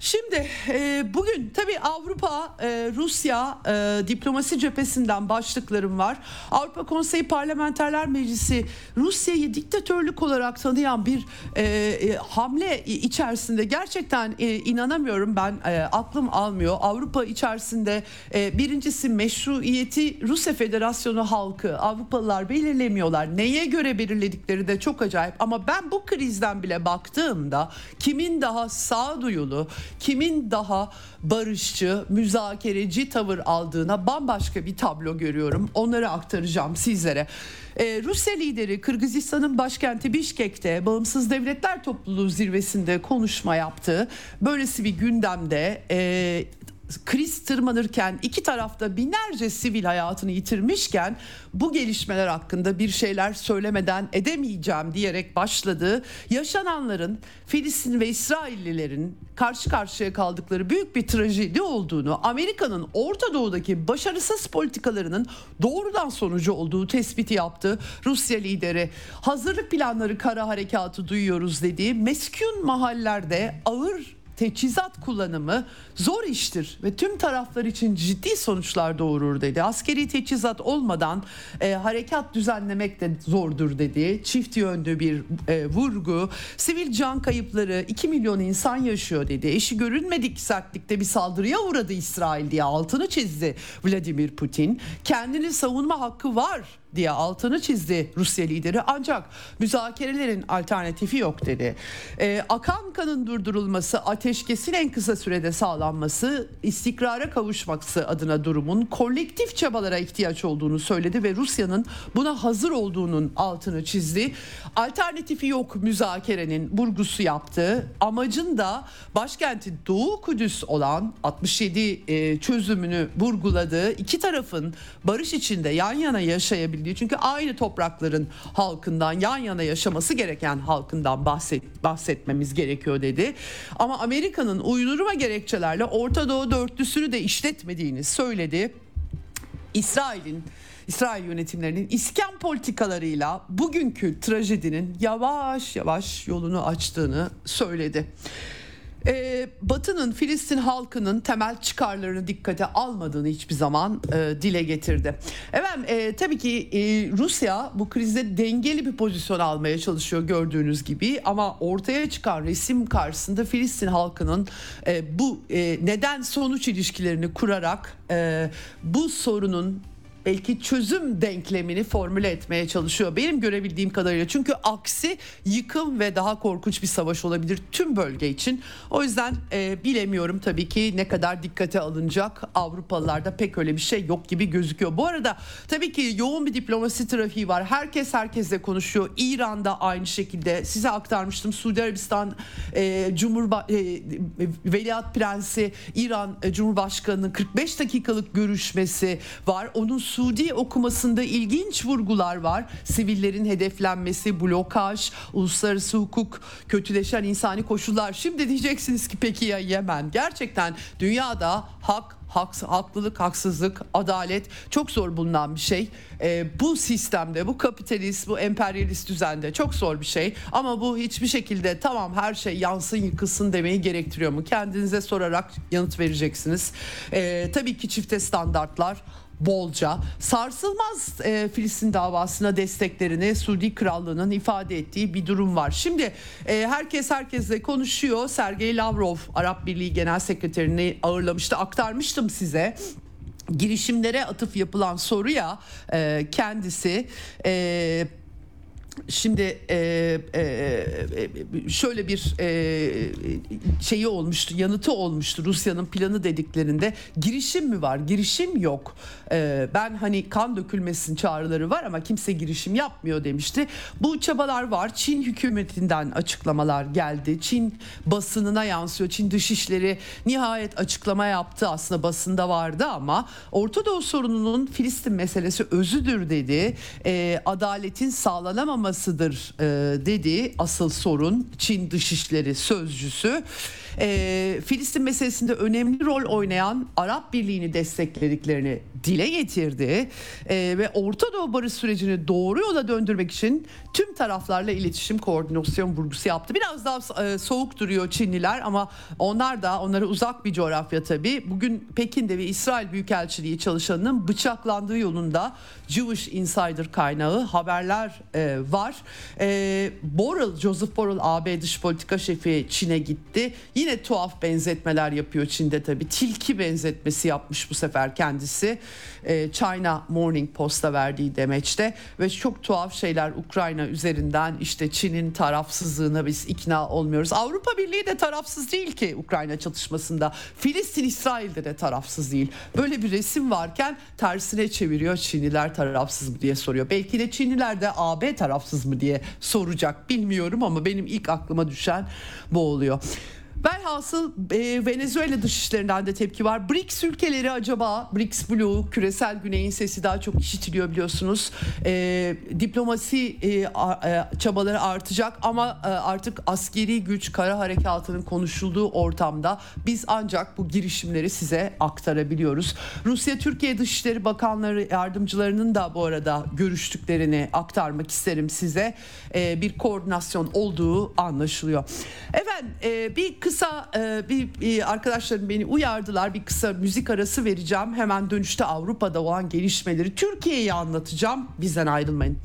Şimdi e, bugün tabii Avrupa, e, Rusya e, diplomasi cephesinden başlıklarım var. Avrupa Konseyi Parlamenterler Meclisi Rusya'yı diktatörlük olarak tanıyan bir e, e, hamle içerisinde gerçekten e, inanamıyorum ben e, aklım almıyor. Avrupa içerisinde e, birincisi meşruiyeti Rusya Federasyonu halkı Avrupalılar belirlemiyorlar. Neye göre belirledikleri de çok acayip ama ben bu krizden bile baktığımda kimin daha sağduyulu kimin daha barışçı, müzakereci tavır aldığına bambaşka bir tablo görüyorum. Onları aktaracağım sizlere. Ee, Rusya lideri Kırgızistan'ın başkenti Bişkek'te Bağımsız Devletler Topluluğu zirvesinde konuşma yaptı. Böylesi bir gündemde e, kriz tırmanırken iki tarafta binlerce sivil hayatını yitirmişken bu gelişmeler hakkında bir şeyler söylemeden edemeyeceğim diyerek başladı. Yaşananların Filistin ve İsraillilerin karşı karşıya kaldıkları büyük bir trajedi olduğunu, Amerika'nın Orta Doğu'daki başarısız politikalarının doğrudan sonucu olduğu tespiti yaptı. Rusya lideri hazırlık planları kara harekatı duyuyoruz dediği meskun mahallerde ağır teçhizat kullanımı zor iştir ve tüm taraflar için ciddi sonuçlar doğurur dedi. Askeri teçhizat olmadan e, harekat düzenlemek de zordur dedi. Çift yönlü bir e, vurgu. Sivil can kayıpları 2 milyon insan yaşıyor dedi. Eşi görünmedik sertlikte bir saldırıya uğradı İsrail diye altını çizdi Vladimir Putin. Kendini savunma hakkı var diye altını çizdi Rusya lideri ancak müzakerelerin alternatifi yok dedi. Ee, akan kanın durdurulması, ateşkesin en kısa sürede sağlanması, istikrara kavuşması adına durumun kolektif çabalara ihtiyaç olduğunu söyledi ve Rusya'nın buna hazır olduğunun altını çizdi. Alternatifi yok müzakerenin vurgusu yaptı. Amacın da başkenti Doğu Kudüs olan 67 e, çözümünü vurguladı. İki tarafın barış içinde yan yana yaşayabildiği olabildiği çünkü aynı toprakların halkından yan yana yaşaması gereken halkından bahset, bahsetmemiz gerekiyor dedi. Ama Amerika'nın uydurma gerekçelerle Orta Doğu dörtlüsünü de işletmediğini söyledi. İsrail'in İsrail yönetimlerinin iskan politikalarıyla bugünkü trajedinin yavaş yavaş yolunu açtığını söyledi. Ee, Batı'nın Filistin halkının temel çıkarlarını dikkate almadığını hiçbir zaman e, dile getirdi. Evet e, tabii ki e, Rusya bu krizde dengeli bir pozisyon almaya çalışıyor gördüğünüz gibi ama ortaya çıkan resim karşısında Filistin halkının e, bu e, neden sonuç ilişkilerini kurarak e, bu sorunun belki çözüm denklemini formüle etmeye çalışıyor. Benim görebildiğim kadarıyla çünkü aksi yıkım ve daha korkunç bir savaş olabilir tüm bölge için. O yüzden e, bilemiyorum tabii ki ne kadar dikkate alınacak. Avrupalılarda pek öyle bir şey yok gibi gözüküyor. Bu arada tabii ki yoğun bir diplomasi trafiği var. Herkes herkesle konuşuyor. İran'da aynı şekilde size aktarmıştım. Suudi Arabistan e, Cumhurba e, Veliaht Prensi İran e, Cumhurbaşkanı'nın 45 dakikalık görüşmesi var. Onun Suudi okumasında ilginç vurgular var. Sivillerin hedeflenmesi, blokaj, uluslararası hukuk, kötüleşen insani koşullar. Şimdi diyeceksiniz ki peki ya Yemen? Gerçekten dünyada hak, haks, haklılık, haksızlık, adalet çok zor bulunan bir şey. E, bu sistemde, bu kapitalist, bu emperyalist düzende çok zor bir şey. Ama bu hiçbir şekilde tamam her şey yansın yıkılsın demeyi gerektiriyor mu? Kendinize sorarak yanıt vereceksiniz. E, tabii ki çifte standartlar bolca. Sarsılmaz e, Filistin davasına desteklerini Suudi Krallığı'nın ifade ettiği bir durum var. Şimdi e, herkes herkesle konuşuyor. Sergey Lavrov Arap Birliği Genel Sekreterini ağırlamıştı. Aktarmıştım size girişimlere atıf yapılan soruya e, kendisi e, Şimdi e, e, e, şöyle bir e, şeyi olmuştu, yanıtı olmuştu Rusya'nın planı dediklerinde girişim mi var? Girişim yok. E, ben hani kan dökülmesin çağrıları var ama kimse girişim yapmıyor demişti. Bu çabalar var. Çin hükümetinden açıklamalar geldi. Çin basınına yansıyor. Çin dışişleri nihayet açıklama yaptı. Aslında basında vardı ama Orta Doğu sorununun Filistin meselesi özüdür dedi. E, adaletin sağlanamaması olmamasıdır e, dedi asıl sorun Çin Dışişleri Sözcüsü. E, Filistin meselesinde önemli rol oynayan Arap Birliği'ni desteklediklerini dile getirdi e, ve Orta Doğu barış sürecini doğru yola döndürmek için tüm taraflarla iletişim koordinasyon vurgusu yaptı. Biraz daha e, soğuk duruyor Çinliler ama onlar da onlara uzak bir coğrafya tabii. Bugün Pekin'de ve İsrail Büyükelçiliği çalışanının bıçaklandığı yolunda Jewish Insider kaynağı haberler e, var. E, Borrell, Joseph Borrell AB dış politika şefi Çin'e gitti. Yine tuhaf benzetmeler yapıyor Çin'de tabii. Tilki benzetmesi yapmış bu sefer kendisi. E, China Morning Post'a verdiği demeçte ve çok tuhaf şeyler Ukrayna üzerinden işte Çin'in tarafsızlığına biz ikna olmuyoruz. Avrupa Birliği de tarafsız değil ki Ukrayna çatışmasında. Filistin İsrail'de de tarafsız değil. Böyle bir resim varken tersine çeviriyor Çinliler tarafsız mı diye soruyor. Belki de Çinliler de AB tarafsız mı diye soracak bilmiyorum ama benim ilk aklıma düşen bu oluyor. Velhasıl e, Venezuela dışişlerinden de tepki var. BRICS ülkeleri acaba BRICS Blue küresel güneyin sesi daha çok işitiliyor biliyorsunuz. E, diplomasi e, a, e, çabaları artacak ama e, artık askeri güç kara harekatının konuşulduğu ortamda biz ancak bu girişimleri size aktarabiliyoruz. Rusya Türkiye Dışişleri Bakanları yardımcılarının da bu arada görüştüklerini aktarmak isterim size. E, bir koordinasyon olduğu anlaşılıyor. Efendim e, bir kısa kısa e, bir, bir arkadaşlarım beni uyardılar. Bir kısa müzik arası vereceğim. Hemen dönüşte Avrupa'da olan gelişmeleri Türkiye'yi anlatacağım. Bizden ayrılmayın.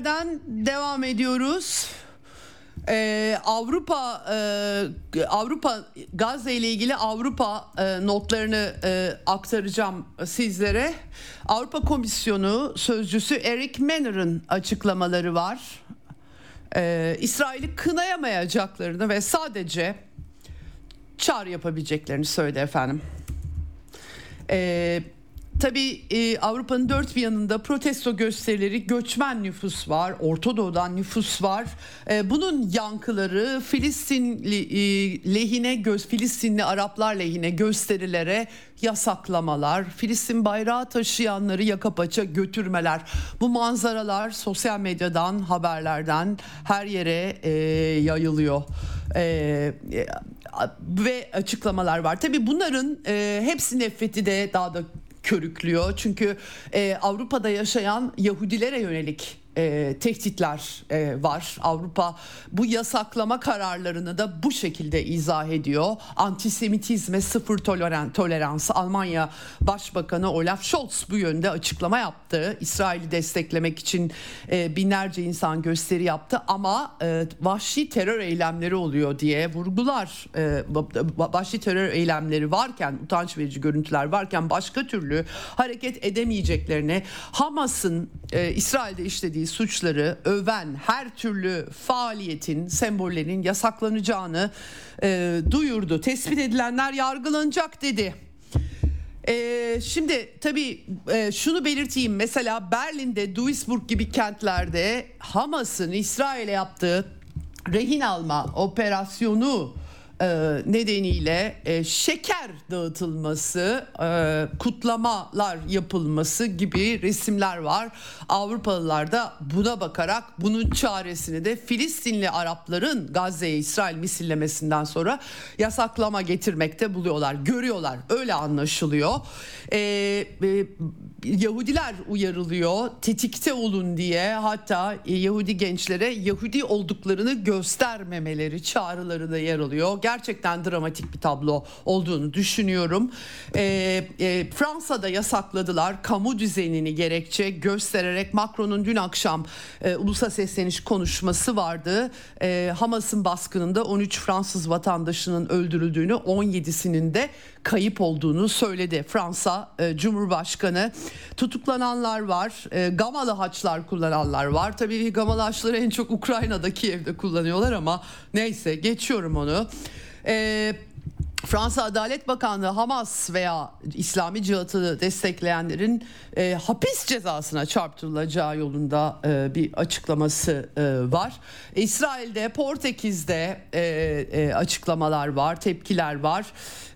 Yerden devam ediyoruz. Ee, Avrupa e, Avrupa Gazze ile ilgili Avrupa e, notlarını e, aktaracağım sizlere. Avrupa Komisyonu sözcüsü Eric Manner'ın açıklamaları var. Ee, İsrail'i kınayamayacaklarını ve sadece çağrı yapabileceklerini söyledi efendim. Ee, Tabii e, Avrupa'nın dört bir yanında protesto gösterileri, göçmen nüfus var, Orta Doğu'dan nüfus var. E, bunun yankıları Filistinli e, lehine, göz, Filistinli Araplar lehine gösterilere yasaklamalar, Filistin bayrağı taşıyanları yaka paça götürmeler. Bu manzaralar sosyal medyadan, haberlerden her yere e, yayılıyor. E, e, ve açıklamalar var. Tabii bunların e, hepsi nefreti de daha da körüklüyor. Çünkü e, Avrupa'da yaşayan Yahudilere yönelik e, tehditler e, var. Avrupa bu yasaklama kararlarını da bu şekilde izah ediyor. Antisemitizme sıfır toleran, tolerans. Almanya Başbakanı Olaf Scholz bu yönde açıklama yaptı. İsrail'i desteklemek için e, binlerce insan gösteri yaptı ama e, vahşi terör eylemleri oluyor diye vurgular. E, vahşi terör eylemleri varken, utanç verici görüntüler varken başka türlü hareket edemeyeceklerini Hamas'ın e, İsrail'de işlediği suçları öven her türlü faaliyetin, sembollerin yasaklanacağını e, duyurdu. Tespit edilenler yargılanacak dedi. Ee, şimdi tabii e, şunu belirteyim mesela Berlin'de Duisburg gibi kentlerde Hamas'ın İsrail'e yaptığı rehin alma operasyonu nedeniyle e, şeker dağıtılması, e, kutlamalar yapılması gibi resimler var. Avrupalılar da buna bakarak bunun çaresini de Filistinli Arapların Gazze'ye İsrail misillemesinden sonra yasaklama getirmekte buluyorlar. Görüyorlar öyle anlaşılıyor. Yahudiler uyarılıyor tetikte olun diye hatta Yahudi gençlere Yahudi olduklarını göstermemeleri çağrıları da yer alıyor gerçekten dramatik bir tablo olduğunu düşünüyorum. E, e, Fransa'da yasakladılar kamu düzenini gerekçe göstererek Macron'un dün akşam e, ulusa sesleniş konuşması vardı. E, Hamas'ın baskınında 13 Fransız vatandaşının öldürüldüğünü 17'sinin de kayıp olduğunu söyledi. Fransa e, Cumhurbaşkanı tutuklananlar var. E, gamalı haçlar kullananlar var. Tabii gamalı haçları en çok Ukrayna'daki evde kullanıyorlar ama neyse geçiyorum onu. E, Fransa Adalet Bakanlığı Hamas veya İslami cihatı destekleyenlerin e, hapis cezasına çarptırılacağı yolunda e, bir açıklaması e, var. İsrail'de, Portekiz'de e, e, açıklamalar var, tepkiler var.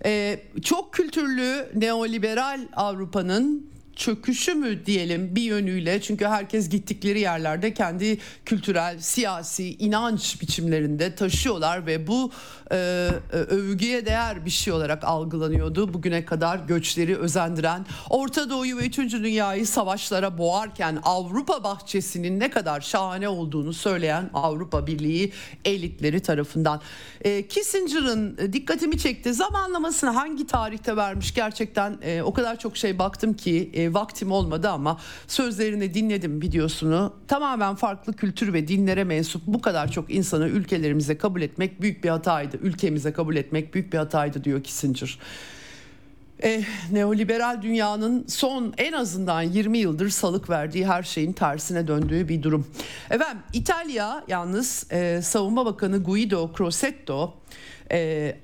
E, çok kültürlü neoliberal Avrupa'nın çöküşü mü diyelim bir yönüyle çünkü herkes gittikleri yerlerde kendi kültürel, siyasi inanç biçimlerinde taşıyorlar ve bu e, e, övgüye değer bir şey olarak algılanıyordu. Bugüne kadar göçleri özendiren, Orta Doğu'yu ve 3. dünyayı savaşlara boğarken Avrupa bahçesinin ne kadar şahane olduğunu söyleyen Avrupa Birliği elitleri tarafından. E, Kissinger'ın dikkatimi çekti. Zamanlamasını hangi tarihte vermiş gerçekten e, o kadar çok şey baktım ki e, vaktim olmadı ama sözlerini dinledim videosunu. Tamamen farklı kültür ve dinlere mensup bu kadar çok insanı ülkelerimize kabul etmek büyük bir hataydı. Ülkemize kabul etmek büyük bir hataydı diyor Kissinger. E, neoliberal dünyanın son en azından 20 yıldır salık verdiği her şeyin tersine döndüğü bir durum. Efendim İtalya yalnız e, Savunma Bakanı Guido Crosetto e,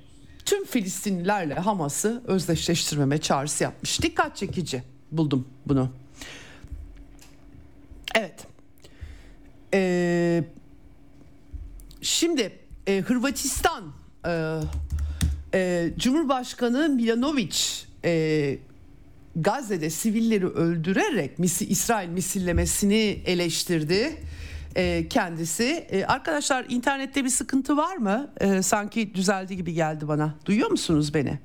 tüm Filistinlilerle Hamas'ı özdeşleştirmeme çağrısı yapmış. Dikkat çekici buldum bunu. Evet. Ee, şimdi e, Hırvatistan e, e, Cumhurbaşkanı Milanovic e, Gazze'de sivilleri öldürerek misi, İsrail misillemesini eleştirdi e, kendisi. E, arkadaşlar internette bir sıkıntı var mı? E, sanki düzeldi gibi geldi bana. Duyuyor musunuz beni?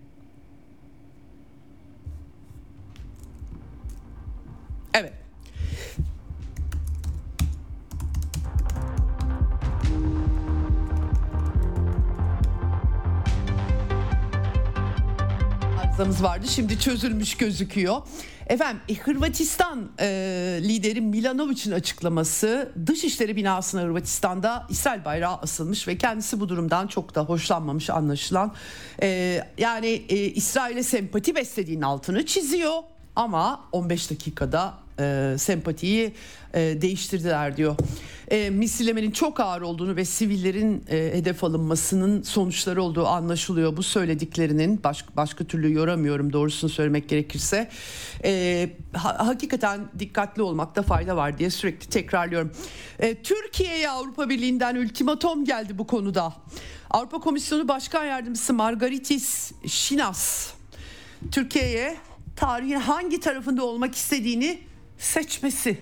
Arızamız vardı. Şimdi çözülmüş gözüküyor. Efendim e, Hırvatistan e, lideri Milanovic'in açıklaması Dışişleri binasına Hırvatistan'da İsrail bayrağı asılmış ve kendisi bu durumdan çok da hoşlanmamış anlaşılan. E, yani e, İsrail'e sempati beslediğinin altını çiziyor ama 15 dakikada e, sempatiyi e, değiştirdiler diyor. E, misillemenin çok ağır olduğunu ve sivillerin e, hedef alınmasının sonuçları olduğu anlaşılıyor. Bu söylediklerinin baş, başka türlü yoramıyorum doğrusunu söylemek gerekirse. E, ha, hakikaten dikkatli olmakta fayda var diye sürekli tekrarlıyorum. E, Türkiye'ye Avrupa Birliği'nden ultimatom geldi bu konuda. Avrupa Komisyonu Başkan Yardımcısı Margaritis Şinas Türkiye'ye tarihin hangi tarafında olmak istediğini seçmesi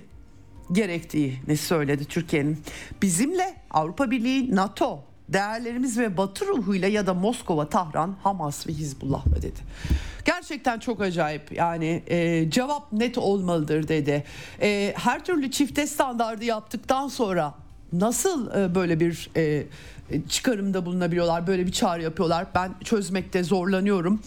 gerektiğini söyledi Türkiye'nin. Bizimle Avrupa Birliği, NATO değerlerimiz ve batı ruhuyla ya da Moskova, Tahran, Hamas ve Hizbullah'la dedi. Gerçekten çok acayip yani e, cevap net olmalıdır dedi. E, her türlü çifte standardı yaptıktan sonra nasıl e, böyle bir e, çıkarımda bulunabiliyorlar böyle bir çağrı yapıyorlar ben çözmekte zorlanıyorum.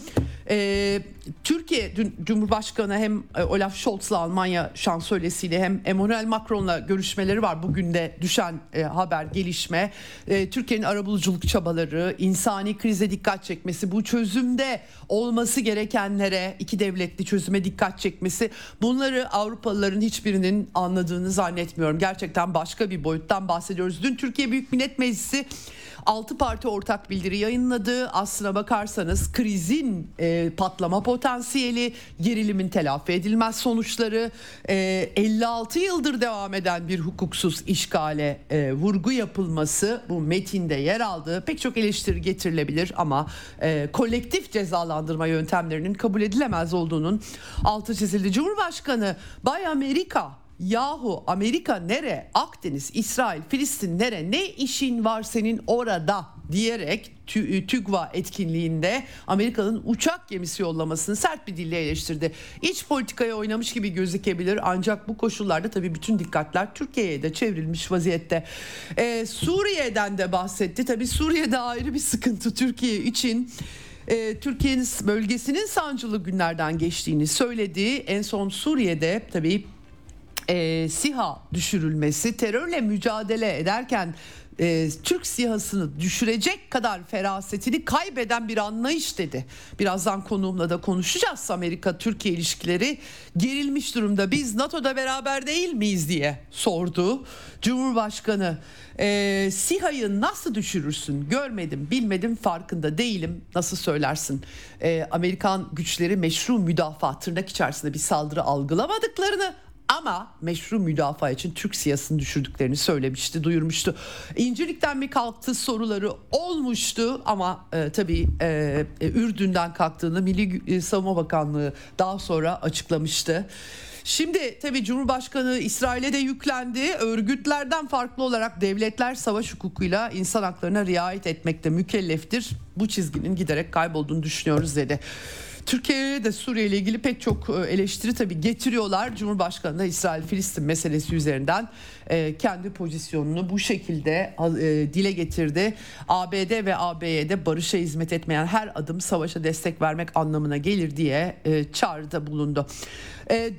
E, Türkiye Cumhurbaşkanı hem e, Olaf Scholz'la Almanya şansölyesiyle hem Emmanuel Macron'la görüşmeleri var. Bugün de düşen e, haber gelişme. E, Türkiye'nin arabuluculuk çabaları, insani krize dikkat çekmesi, bu çözümde olması gerekenlere, iki devletli çözüme dikkat çekmesi. Bunları Avrupalıların hiçbirinin anladığını zannetmiyorum. Gerçekten başka bir boyuttan bahsediyoruz. Dün Türkiye Büyük Millet Meclisi 6 parti ortak bildiri yayınladı. Aslına bakarsanız krizin e, patlama potansiyeli, gerilimin telafi edilmez sonuçları, e, 56 yıldır devam eden bir hukuksuz işgale e, vurgu yapılması bu metinde yer aldı. Pek çok eleştiri getirilebilir ama e, kolektif cezalandırma yöntemlerinin kabul edilemez olduğunun altı çizildi. Cumhurbaşkanı Bay Amerika Yahu Amerika nere? Akdeniz, İsrail, Filistin nere? Ne işin var senin orada? diyerek TÜGVA etkinliğinde Amerika'nın uçak gemisi yollamasını sert bir dille eleştirdi. İç politikaya oynamış gibi gözükebilir ancak bu koşullarda tabii bütün dikkatler Türkiye'ye de çevrilmiş vaziyette. Ee, Suriye'den de bahsetti. Tabii Suriye'de ayrı bir sıkıntı Türkiye için. Ee, Türkiye'nin bölgesinin sancılı günlerden geçtiğini söyledi. En son Suriye'de tabii e, SİHA düşürülmesi terörle mücadele ederken e, Türk siyasını düşürecek kadar ferasetini kaybeden bir anlayış dedi. Birazdan konuğumla da konuşacağız. Amerika-Türkiye ilişkileri gerilmiş durumda. Biz NATO'da beraber değil miyiz diye sordu. Cumhurbaşkanı e, SİHA'yı nasıl düşürürsün görmedim bilmedim farkında değilim nasıl söylersin. E, Amerikan güçleri meşru müdafaa tırnak içerisinde bir saldırı algılamadıklarını ama meşru müdafaa için Türk siyasını düşürdüklerini söylemişti, duyurmuştu. İncirlikten mi kalktı soruları olmuştu ama e, tabii e, e, Ürdün'den kalktığını Milli e, Savunma Bakanlığı daha sonra açıklamıştı. Şimdi tabii Cumhurbaşkanı İsrail'e de yüklendi. Örgütlerden farklı olarak devletler savaş hukukuyla insan haklarına riayet etmekte mükelleftir. Bu çizginin giderek kaybolduğunu düşünüyoruz dedi. Türkiye'ye de Suriye ile ilgili pek çok e, eleştiri tabii getiriyorlar. Cumhurbaşkanı da İsrail-Filistin meselesi üzerinden e, kendi pozisyonunu bu şekilde e, dile getirdi. ABD ve AB'ye barışa hizmet etmeyen her adım savaşa destek vermek anlamına gelir diye çağrıda bulundu.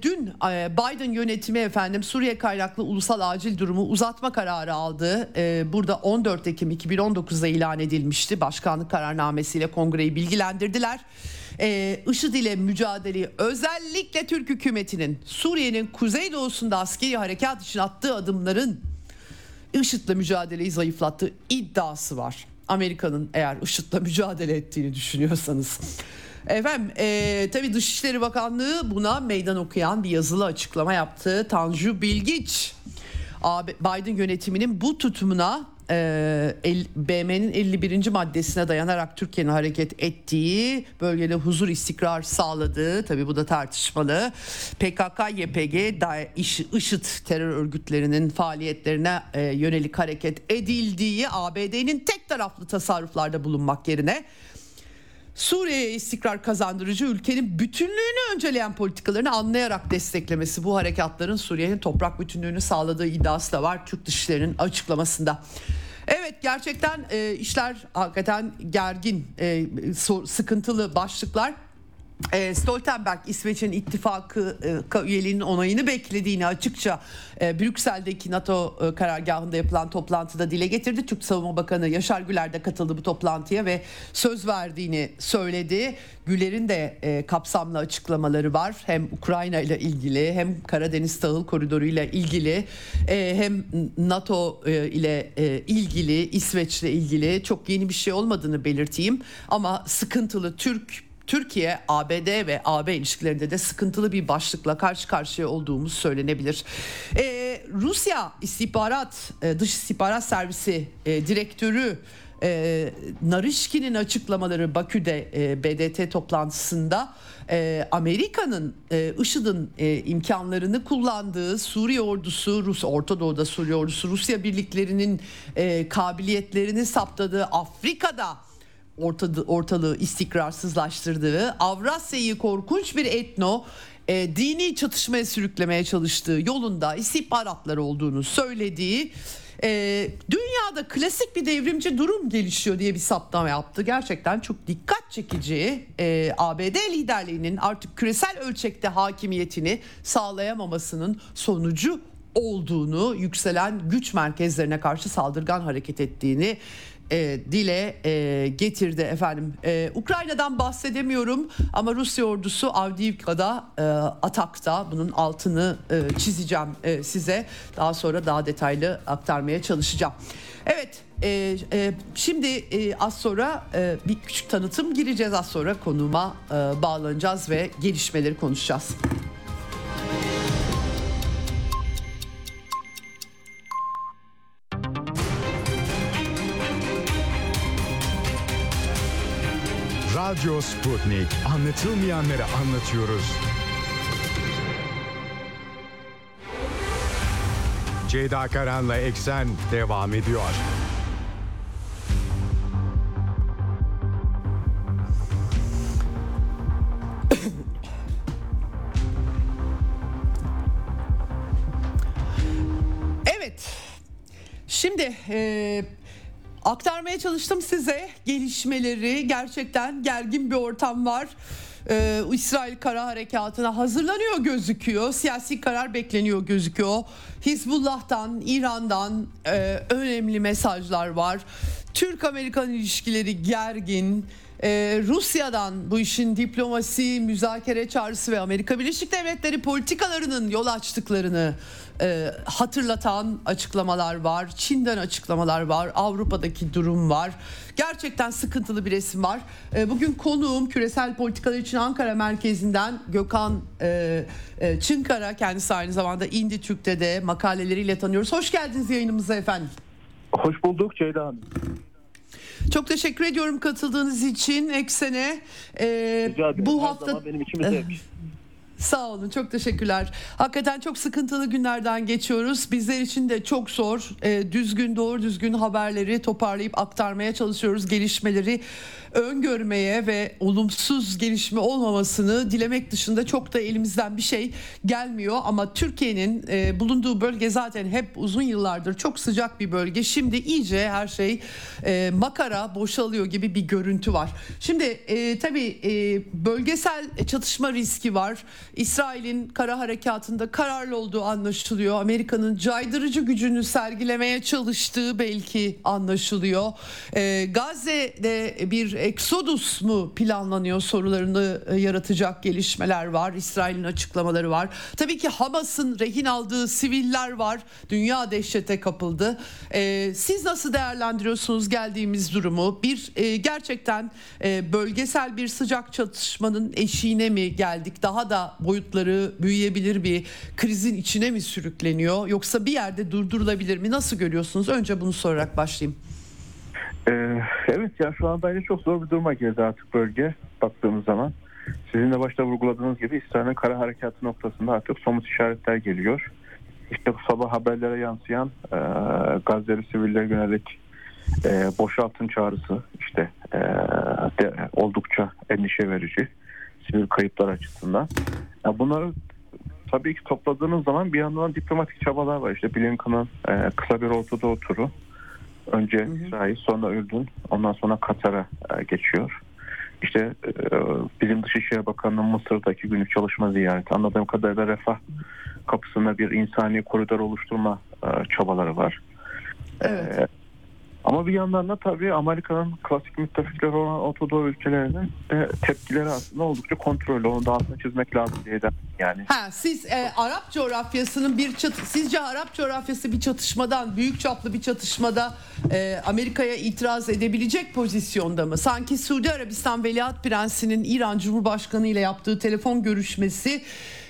Dün Biden yönetimi efendim Suriye kaynaklı ulusal acil durumu uzatma kararı aldı. Burada 14 Ekim 2019'da ilan edilmişti. Başkanlık kararnamesiyle kongreyi bilgilendirdiler e, IŞİD ile mücadeleyi özellikle Türk hükümetinin Suriye'nin kuzeydoğusunda askeri harekat için attığı adımların IŞİD'le mücadeleyi zayıflattığı iddiası var. Amerika'nın eğer IŞİD'le mücadele ettiğini düşünüyorsanız. Efendim e, tabii Dışişleri Bakanlığı buna meydan okuyan bir yazılı açıklama yaptı. Tanju Bilgiç Biden yönetiminin bu tutumuna BM'nin 51. maddesine dayanarak Türkiye'nin hareket ettiği bölgede huzur istikrar sağladığı tabi bu da tartışmalı PKK, YPG, DAEŞ, IŞİD terör örgütlerinin faaliyetlerine e, yönelik hareket edildiği ABD'nin tek taraflı tasarruflarda bulunmak yerine Suriye'ye istikrar kazandırıcı ülkenin bütünlüğünü önceleyen politikalarını anlayarak desteklemesi bu harekatların Suriye'nin toprak bütünlüğünü sağladığı iddiası da var Türk Dışişleri'nin açıklamasında. Evet gerçekten e, işler hakikaten gergin, e, sıkıntılı başlıklar. E, Stoltenberg İsveç'in ittifakı e, üyeliğinin onayını beklediğini açıkça e, Brüksel'deki NATO e, karargahında yapılan toplantıda dile getirdi. Türk Savunma Bakanı Yaşar Güler de katıldı bu toplantıya ve söz verdiğini söyledi. Güler'in de e, kapsamlı açıklamaları var. Hem Ukrayna ile ilgili hem Karadeniz Tahıl Koridoru ile ilgili e, hem NATO e, ile e, ilgili İsveç ile ilgili çok yeni bir şey olmadığını belirteyim. Ama sıkıntılı Türk Türkiye, ABD ve AB ilişkilerinde de sıkıntılı bir başlıkla karşı karşıya olduğumuz söylenebilir. Ee, Rusya istihbarat, e, dış istihbarat servisi e, direktörü e, Narişkin'in açıklamaları Bakü'de e, BDT toplantısında e, Amerika'nın e, IŞİD'in e, imkanlarını kullandığı Suriye ordusu, Rus Orta Doğu'da Suriye ordusu, Rusya birliklerinin e, kabiliyetlerini saptadığı Afrika'da ortadı, ortalığı istikrarsızlaştırdığı, Avrasya'yı korkunç bir etno e, dini çatışmaya sürüklemeye çalıştığı yolunda istihbaratlar olduğunu söylediği e, dünyada klasik bir devrimci durum gelişiyor diye bir saptama yaptı. Gerçekten çok dikkat çekici e, ABD liderliğinin artık küresel ölçekte hakimiyetini sağlayamamasının sonucu olduğunu, yükselen güç merkezlerine karşı saldırgan hareket ettiğini e, dile e, getirdi efendim. E, Ukrayna'dan bahsedemiyorum ama Rusya ordusu Avdiivka'da e, atakta bunun altını e, çizeceğim e, size. Daha sonra daha detaylı aktarmaya çalışacağım. Evet e, e, şimdi e, az sonra e, bir küçük tanıtım gireceğiz az sonra konuma e, bağlanacağız ve gelişmeleri konuşacağız. Radyo Sputnik. Anlatılmayanları anlatıyoruz. Ceyda Karan'la Eksen devam ediyor. Evet. Şimdi e, aktarmaya çalıştım size gelişmeleri. Gerçekten gergin bir ortam var. Ee, İsrail kara harekatına hazırlanıyor gözüküyor. Siyasi karar bekleniyor gözüküyor. Hizbullah'tan, İran'dan e, önemli mesajlar var. Türk-Amerikan ilişkileri gergin. Ee, Rusya'dan bu işin diplomasi, müzakere çağrısı ve Amerika Birleşik Devletleri politikalarının yol açtıklarını e, hatırlatan açıklamalar var. Çin'den açıklamalar var. Avrupa'daki durum var. Gerçekten sıkıntılı bir resim var. E, bugün konuğum küresel politikalar için Ankara merkezinden Gökhan e, e, Çınkara. Kendisi aynı zamanda İndi Türk'te de makaleleriyle tanıyoruz. Hoş geldiniz yayınımıza efendim. Hoş bulduk Ceyda Hanım. Çok teşekkür ediyorum katıldığınız için Eksen'e. Ee, Rica ederim. bu Her hafta benim için bir zevk. Sağ olun çok teşekkürler. Hakikaten çok sıkıntılı günlerden geçiyoruz. Bizler için de çok zor. E, düzgün doğru düzgün haberleri toparlayıp aktarmaya çalışıyoruz. Gelişmeleri öngörmeye ve olumsuz gelişme olmamasını dilemek dışında çok da elimizden bir şey gelmiyor. Ama Türkiye'nin e, bulunduğu bölge zaten hep uzun yıllardır çok sıcak bir bölge. Şimdi iyice her şey e, makara boşalıyor gibi bir görüntü var. Şimdi e, tabii e, bölgesel çatışma riski var. İsrail'in kara harekatında kararlı olduğu anlaşılıyor. Amerika'nın caydırıcı gücünü sergilemeye çalıştığı belki anlaşılıyor. E, Gazze'de bir eksodus mu planlanıyor sorularını e, yaratacak gelişmeler var. İsrail'in açıklamaları var. Tabii ki Hamas'ın rehin aldığı siviller var. Dünya dehşete kapıldı. E, siz nasıl değerlendiriyorsunuz geldiğimiz durumu? Bir e, gerçekten e, bölgesel bir sıcak çatışmanın eşiğine mi geldik? Daha da boyutları büyüyebilir bir krizin içine mi sürükleniyor? Yoksa bir yerde durdurulabilir mi? Nasıl görüyorsunuz? Önce bunu sorarak başlayayım. Ee, evet ya şu an bence çok zor bir duruma girdi artık bölge baktığımız zaman. Sizin de başta vurguladığınız gibi İsrail'in kara harekatı noktasında artık somut işaretler geliyor. İşte bu sabah haberlere yansıyan e, Gazze'li sivillere yönelik e, boşaltın çağrısı işte e, de, oldukça endişe verici sivil kayıplar açısından. Ya bunları tabii ki topladığınız zaman bir yandan diplomatik çabalar var. İşte Blinken'ın e, kısa bir Orta Doğu turu. Önce hı hı. İsrail, sonra Ürdün, ondan sonra Katar'a e, geçiyor. İşte e, bizim Dışişleri Bakanı'nın Mısır'daki günlük çalışma ziyareti. Anladığım kadarıyla refah kapısında bir insani koridor oluşturma e, çabaları var. Evet. E, ama bir yandan da tabii Amerika'nın klasik müttefikleri olan Orta Doğu ülkelerinin tepkileri aslında oldukça kontrollü. Onu da altına çizmek lazım diye de yani. Ha, siz e, Arap coğrafyasının bir çatı, sizce Arap coğrafyası bir çatışmadan, büyük çaplı bir çatışmada e, Amerika'ya itiraz edebilecek pozisyonda mı? Sanki Suudi Arabistan Veliaht Prensi'nin İran Cumhurbaşkanı ile yaptığı telefon görüşmesi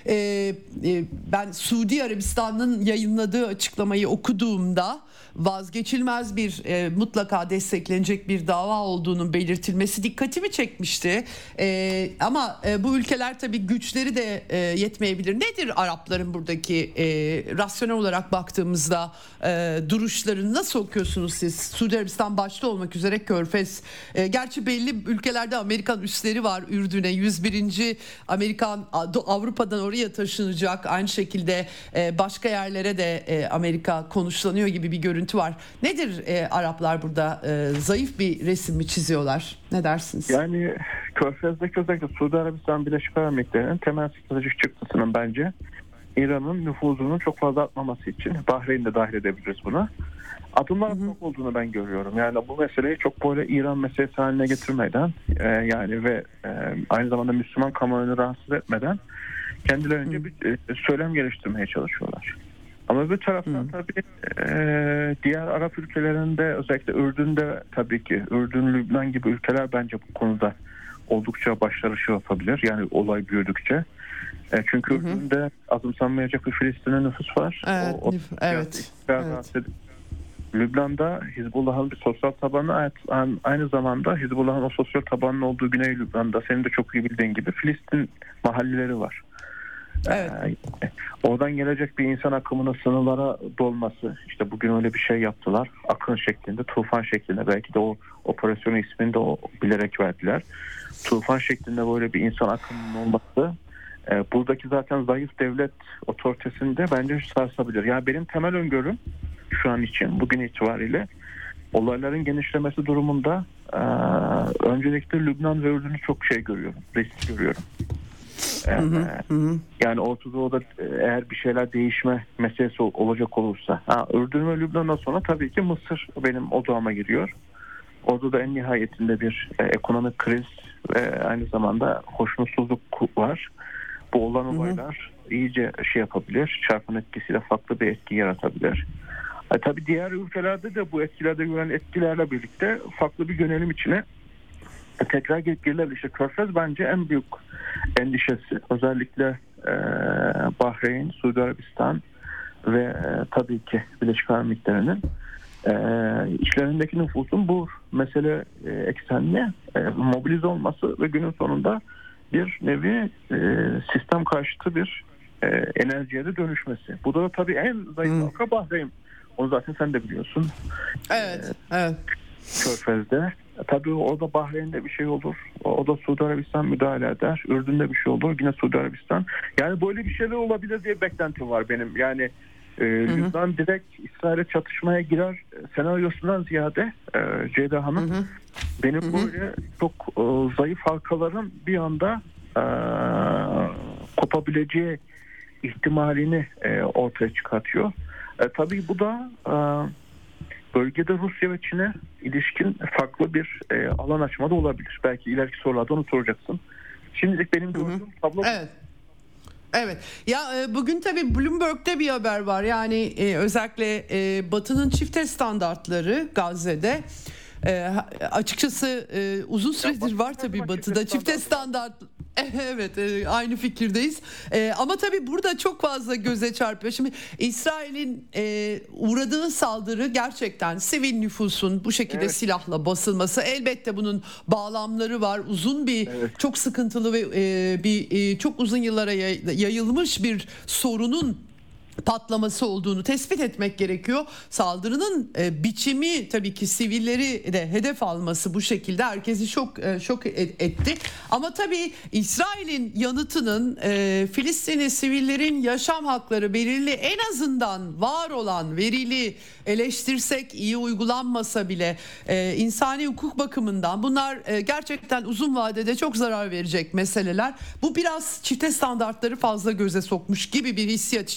e, e, ben Suudi Arabistan'ın yayınladığı açıklamayı okuduğumda vazgeçilmez bir e, mutlaka desteklenecek bir dava olduğunun belirtilmesi dikkatimi çekmişti. E, ama e, bu ülkeler tabii güçleri de e, yetmeyebilir. Nedir Arapların buradaki e, rasyonel olarak baktığımızda e, duruşlarını nasıl okuyorsunuz siz? Suudi Arabistan başta olmak üzere Körfez. E, gerçi belli ülkelerde Amerikan üsleri var Ürdün'e. 101. Amerikan Avrupa'dan oraya taşınacak. Aynı şekilde e, başka yerlere de e, Amerika konuşlanıyor gibi bir görüntü var. Nedir e, Araplar burada e, zayıf bir resim mi çiziyorlar? Ne dersiniz? Yani Körfez'deki özellikle Suudi Arabistan Birleşik Arap Emirlikleri'nin temel stratejik çıktısının bence İran'ın nüfuzunun çok fazla atmaması için Bahreyn'i de dahil edebiliriz buna. Adımlar çok olduğunu ben görüyorum. Yani bu meseleyi çok böyle İran meselesi haline getirmeden e, yani ve e, aynı zamanda Müslüman kamuoyunu rahatsız etmeden kendilerince bir e, söylem geliştirmeye çalışıyorlar. Ama bir taraftan Hı. tabii e, diğer Arap ülkelerinde özellikle Ürdün'de tabii ki Ürdün, Lübnan gibi ülkeler bence bu konuda oldukça başarılı yapabilir. Yani olay büyüdükçe. E, çünkü hı hı. Ürdün'de azımsanmayacak bir Filistin'e nüfus var. Evet. O, o evet. evet. Lübnan'da Hizbullah'ın bir sosyal tabanı aynı zamanda Hizbullah'ın o sosyal tabanının olduğu Güney Lübnan'da senin de çok iyi bildiğin gibi Filistin mahalleleri var. Evet. Ee, oradan gelecek bir insan akımının sınırlara dolması işte bugün öyle bir şey yaptılar akın şeklinde tufan şeklinde belki de o operasyonun ismini de o bilerek verdiler. Tufan şeklinde böyle bir insan akımının olması e, buradaki zaten zayıf devlet otoritesinde bence sarsabilir. Yani benim temel öngörüm şu an için bugün itibariyle olayların genişlemesi durumunda e, öncelikle Lübnan ve Ürdün'ü çok şey görüyorum risk görüyorum Hı hı, Yani Orta Doğu'da e, eğer bir şeyler değişme meselesi olacak olursa. Ha, Ürdün ve Lübnan'dan sonra tabii ki Mısır benim odağıma giriyor. Orada da en nihayetinde bir e, ekonomik kriz ve aynı zamanda hoşnutsuzluk var. Bu olan olaylar hı hı. iyice şey yapabilir. Çarpın etkisiyle farklı bir etki yaratabilir. E, tabii diğer ülkelerde de bu etkilerde gören etkilerle birlikte farklı bir yönelim içine tekrar girilebilir. İşte Körfez bence en büyük endişesi. Özellikle e, Bahreyn, Suudi Arabistan ve e, tabii ki Birleşik Arap Emirlikleri'nin e, içlerindeki nüfusun bu mesele e, eksenine e, mobilize olması ve günün sonunda bir nevi e, sistem karşıtı bir e, enerjiye de dönüşmesi. Bu da tabii en zayıf halka Bahreyn. Onu zaten sen de biliyorsun. Evet, ee, evet. Körfez'de. Tabii orada Bahreyn'de bir şey olur. O da Suudi Arabistan müdahale eder. Ürdün'de bir şey olur. Yine Suudi Arabistan. Yani böyle bir şeyler olabilir diye beklentim var benim. Yani e, Lübnan direkt İsrail'e çatışmaya girer senaryosundan ziyade e, Ceyda Hanım hı hı. benim hı hı. böyle çok e, zayıf halkaların bir anda e, kopabileceği ihtimalini e, ortaya çıkartıyor. E, tabii bu da e, bölgede Rusya ve Çin'e ilişkin farklı bir e, alan açma da olabilir. Belki ileriki sorularda onu soracaksın. Şimdilik benim gördüğüm tablo Evet. Evet. Ya e, bugün tabii Bloomberg'de bir haber var. Yani e, özellikle e, Batı'nın çifte standartları Gazze'de e, açıkçası e, uzun süredir var tabii Batı'da çifte standart Evet e, aynı fikirdeyiz e, ama tabii burada çok fazla göze çarpıyor. Şimdi İsrail'in e, uğradığı saldırı gerçekten sivil nüfusun bu şekilde evet. silahla basılması elbette bunun bağlamları var. Uzun bir evet. çok sıkıntılı ve e, bir e, çok uzun yıllara yayılmış bir sorunun patlaması olduğunu tespit etmek gerekiyor. Saldırının e, biçimi tabii ki sivilleri de hedef alması bu şekilde herkesi çok e, şok etti. Ama tabii İsrail'in yanıtının e, Filistinli sivillerin yaşam hakları belirli en azından var olan verili eleştirsek iyi uygulanmasa bile e, insani hukuk bakımından bunlar e, gerçekten uzun vadede çok zarar verecek meseleler. Bu biraz çifte standartları fazla göze sokmuş gibi bir hissiyat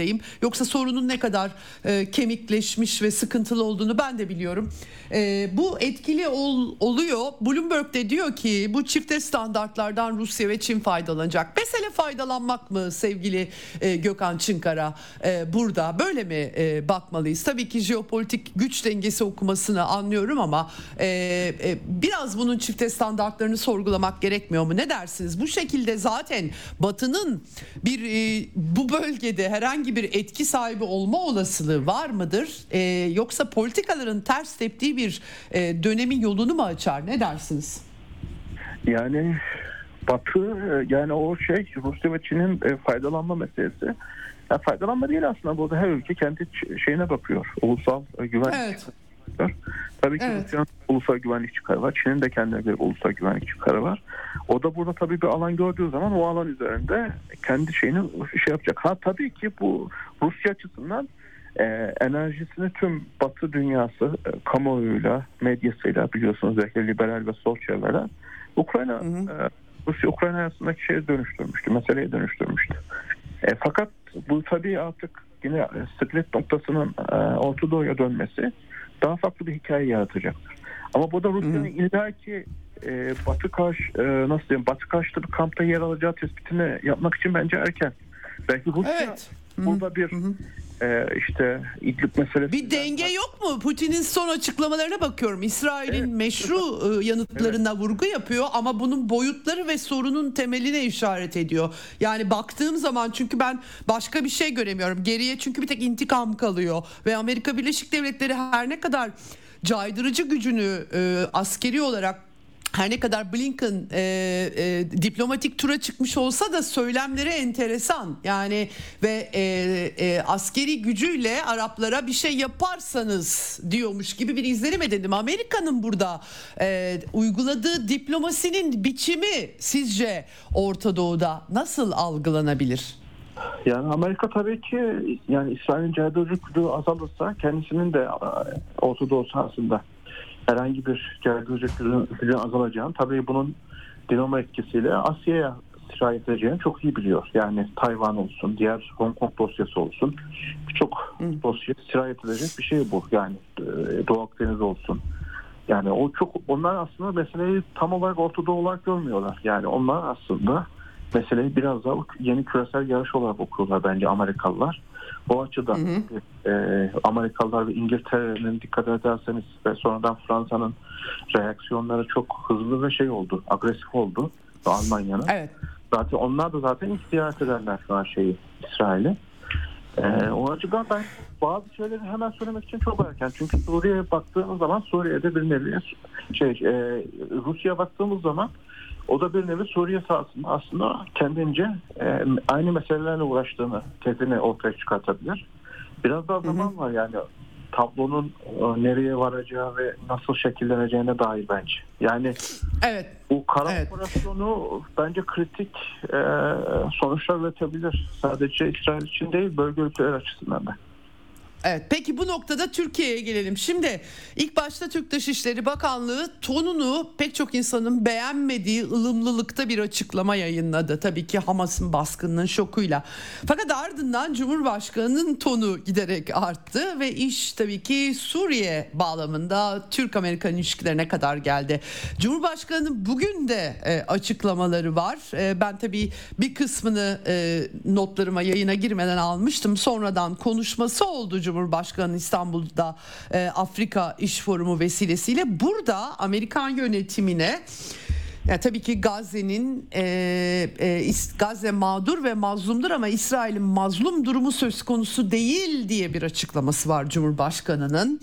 içerisindeyim. Yoksa sorunun ne kadar e, kemikleşmiş ve sıkıntılı olduğunu ben de biliyorum. E, bu etkili ol, oluyor. Bloomberg de diyor ki bu çifte standartlardan Rusya ve Çin faydalanacak. Mesele faydalanmak mı sevgili e, Gökhan Çınkara e, burada böyle mi e, bakmalıyız? Tabii ki jeopolitik güç dengesi okumasını anlıyorum ama e, e, biraz bunun çifte standartlarını sorgulamak gerekmiyor mu? Ne dersiniz? Bu şekilde zaten Batı'nın bir e, bu bölgede herhangi herhangi bir etki sahibi olma olasılığı var mıdır? E, yoksa politikaların ters teptiği bir e, dönemin yolunu mu açar? Ne dersiniz? Yani Batı yani o şey Rusya ve Çin'in e, faydalanma meselesi. Ya faydalanma değil aslında burada her ülke kendi şeyine bakıyor. Ulusal e, güvenlik evet. Çıkarı. Tabii ki evet. Rusya'nın ulusal güvenlik çıkarı var. Çin'in de kendine göre ulusal güvenlik çıkarı var. O da burada tabii bir alan gördüğü zaman o alan üzerinde kendi şeyini şey yapacak. Ha tabii ki bu Rusya açısından e, enerjisini tüm Batı dünyası e, kamuoyuyla, medyasıyla biliyorsunuz özellikle liberal ve sol çevreler Ukrayna hı hı. E, Rusya Ukrayna arasındaki şeyi dönüştürmüştü, meseleye dönüştürmüştü. E, fakat bu tabii artık yine split noktasının e, Orta Doğu'ya dönmesi daha farklı bir hikaye yaratacaktır. Ama bu da Rusya'nın illaki e, Batı karşı e, nasıl diyeyim Batı karşıtı bir kampta yer alacağı tespitini yapmak için bence erken. Belki Rusya evet. burada bir Hı-hı e, işte İdlib meselesi. Bir denge yok mu? Putin'in son açıklamalarına bakıyorum. İsrail'in evet. meşru e, yanıtlarına evet. vurgu yapıyor ama bunun boyutları ve sorunun temeline işaret ediyor. Yani baktığım zaman çünkü ben başka bir şey göremiyorum. Geriye çünkü bir tek intikam kalıyor ve Amerika Birleşik Devletleri her ne kadar caydırıcı gücünü e, askeri olarak her ne kadar Blinken e, e, diplomatik tura çıkmış olsa da söylemleri enteresan. Yani ve e, e, askeri gücüyle Araplara bir şey yaparsanız diyormuş gibi bir izlenim edelim. Amerika'nın burada e, uyguladığı diplomasinin biçimi sizce Orta Doğu'da nasıl algılanabilir? Yani Amerika tabii ki yani İsrail'in caydırıcı gücü azalırsa kendisinin de e, Orta Doğu sahasında herhangi bir caydırıcı gücün azalacağını tabii bunun dinamo etkisiyle Asya'ya sirayet edeceğini çok iyi biliyor. Yani Tayvan olsun, diğer Hong Kong dosyası olsun birçok dosya sirayet edecek bir şey bu. Yani e, Doğu Akdeniz olsun. Yani o çok onlar aslında meseleyi tam olarak ortada olarak görmüyorlar. Yani onlar aslında meseleyi biraz daha yeni küresel yarış olarak okuyorlar bence Amerikalılar. O açıdan hı hı. E, Amerikalılar ve İngiltere'nin dikkat ederseniz ve sonradan Fransa'nın reaksiyonları çok hızlı ve şey oldu, agresif oldu Almanya'nın. Evet. Zaten onlar da zaten ilk ziyaret ederler şu an şeyi İsrail'i. Ee, o açıdan ben bazı şeyleri hemen söylemek için çok erken. Çünkü Suriye'ye baktığımız zaman Suriye'de bir nevi şey, e, Rusya'ya baktığımız zaman o da bir nevi Suriye sahasında aslında kendince e, aynı meselelerle uğraştığını tezini ortaya çıkartabilir. Biraz daha zaman hı hı. var yani tablonun e, nereye varacağı ve nasıl şekilleneceğine dair bence. Yani evet. bu kara evet. operasyonu bence kritik e, sonuçlar üretebilir. Sadece İsrail için değil bölge ülkeler açısından da. Evet peki bu noktada Türkiye'ye gelelim. Şimdi ilk başta Türk Dışişleri Bakanlığı tonunu pek çok insanın beğenmediği ılımlılıkta bir açıklama yayınladı. Tabii ki Hamas'ın baskınının şokuyla. Fakat ardından Cumhurbaşkanı'nın tonu giderek arttı ve iş tabii ki Suriye bağlamında Türk-Amerikan ilişkilerine kadar geldi. Cumhurbaşkanı'nın bugün de e, açıklamaları var. E, ben tabii bir kısmını e, notlarıma yayına girmeden almıştım. Sonradan konuşması oldu Cumhurbaşkanı İstanbul'da e, Afrika İş Forumu vesilesiyle burada Amerikan yönetimine ya tabii ki Gazze'nin e, e, Gazze mağdur ve mazlumdur ama İsrail'in mazlum durumu söz konusu değil diye bir açıklaması var Cumhurbaşkanı'nın.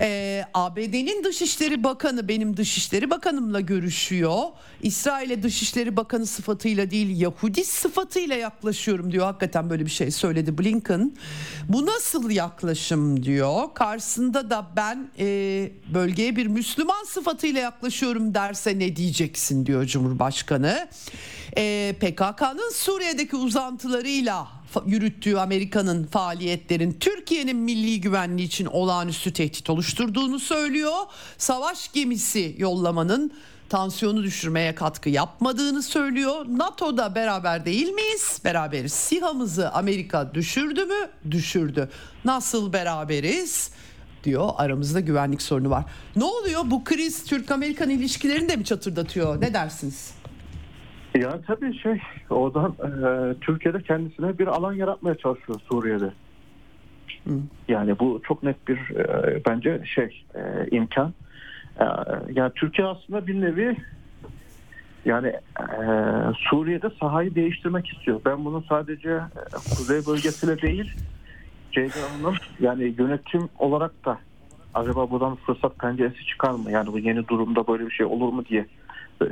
Ee, ABD'nin Dışişleri Bakanı benim Dışişleri Bakanımla görüşüyor. İsrail'e Dışişleri Bakanı sıfatıyla değil Yahudi sıfatıyla yaklaşıyorum diyor. Hakikaten böyle bir şey söyledi Blinken. Bu nasıl yaklaşım diyor. Karşısında da ben e, bölgeye bir Müslüman sıfatıyla yaklaşıyorum derse ne diyeceksin diyor Cumhurbaşkanı. E, PKK'nın Suriye'deki uzantılarıyla yürüttüğü Amerika'nın faaliyetlerin Türkiye'nin milli güvenliği için olağanüstü tehdit oluşturduğunu söylüyor. Savaş gemisi yollamanın tansiyonu düşürmeye katkı yapmadığını söylüyor. NATO'da beraber değil miyiz? Beraberiz. SİHA'mızı Amerika düşürdü mü? Düşürdü. Nasıl beraberiz? diyor. Aramızda güvenlik sorunu var. Ne oluyor? Bu kriz Türk-Amerikan ilişkilerini de mi çatırdatıyor? Ne dersiniz? Ya tabii şey oradan e, Türkiye'de kendisine bir alan yaratmaya çalışıyor Suriye'de. Hı. Yani bu çok net bir e, bence şey e, imkan. E, yani Türkiye aslında bir nevi Yani e, Suriye'de sahayı değiştirmek istiyor. Ben bunu sadece e, kuzey bölgesiyle değil Ceyda Hanım yani yönetim olarak da acaba buradan fırsat penceresi çıkar mı? Yani bu yeni durumda böyle bir şey olur mu diye e,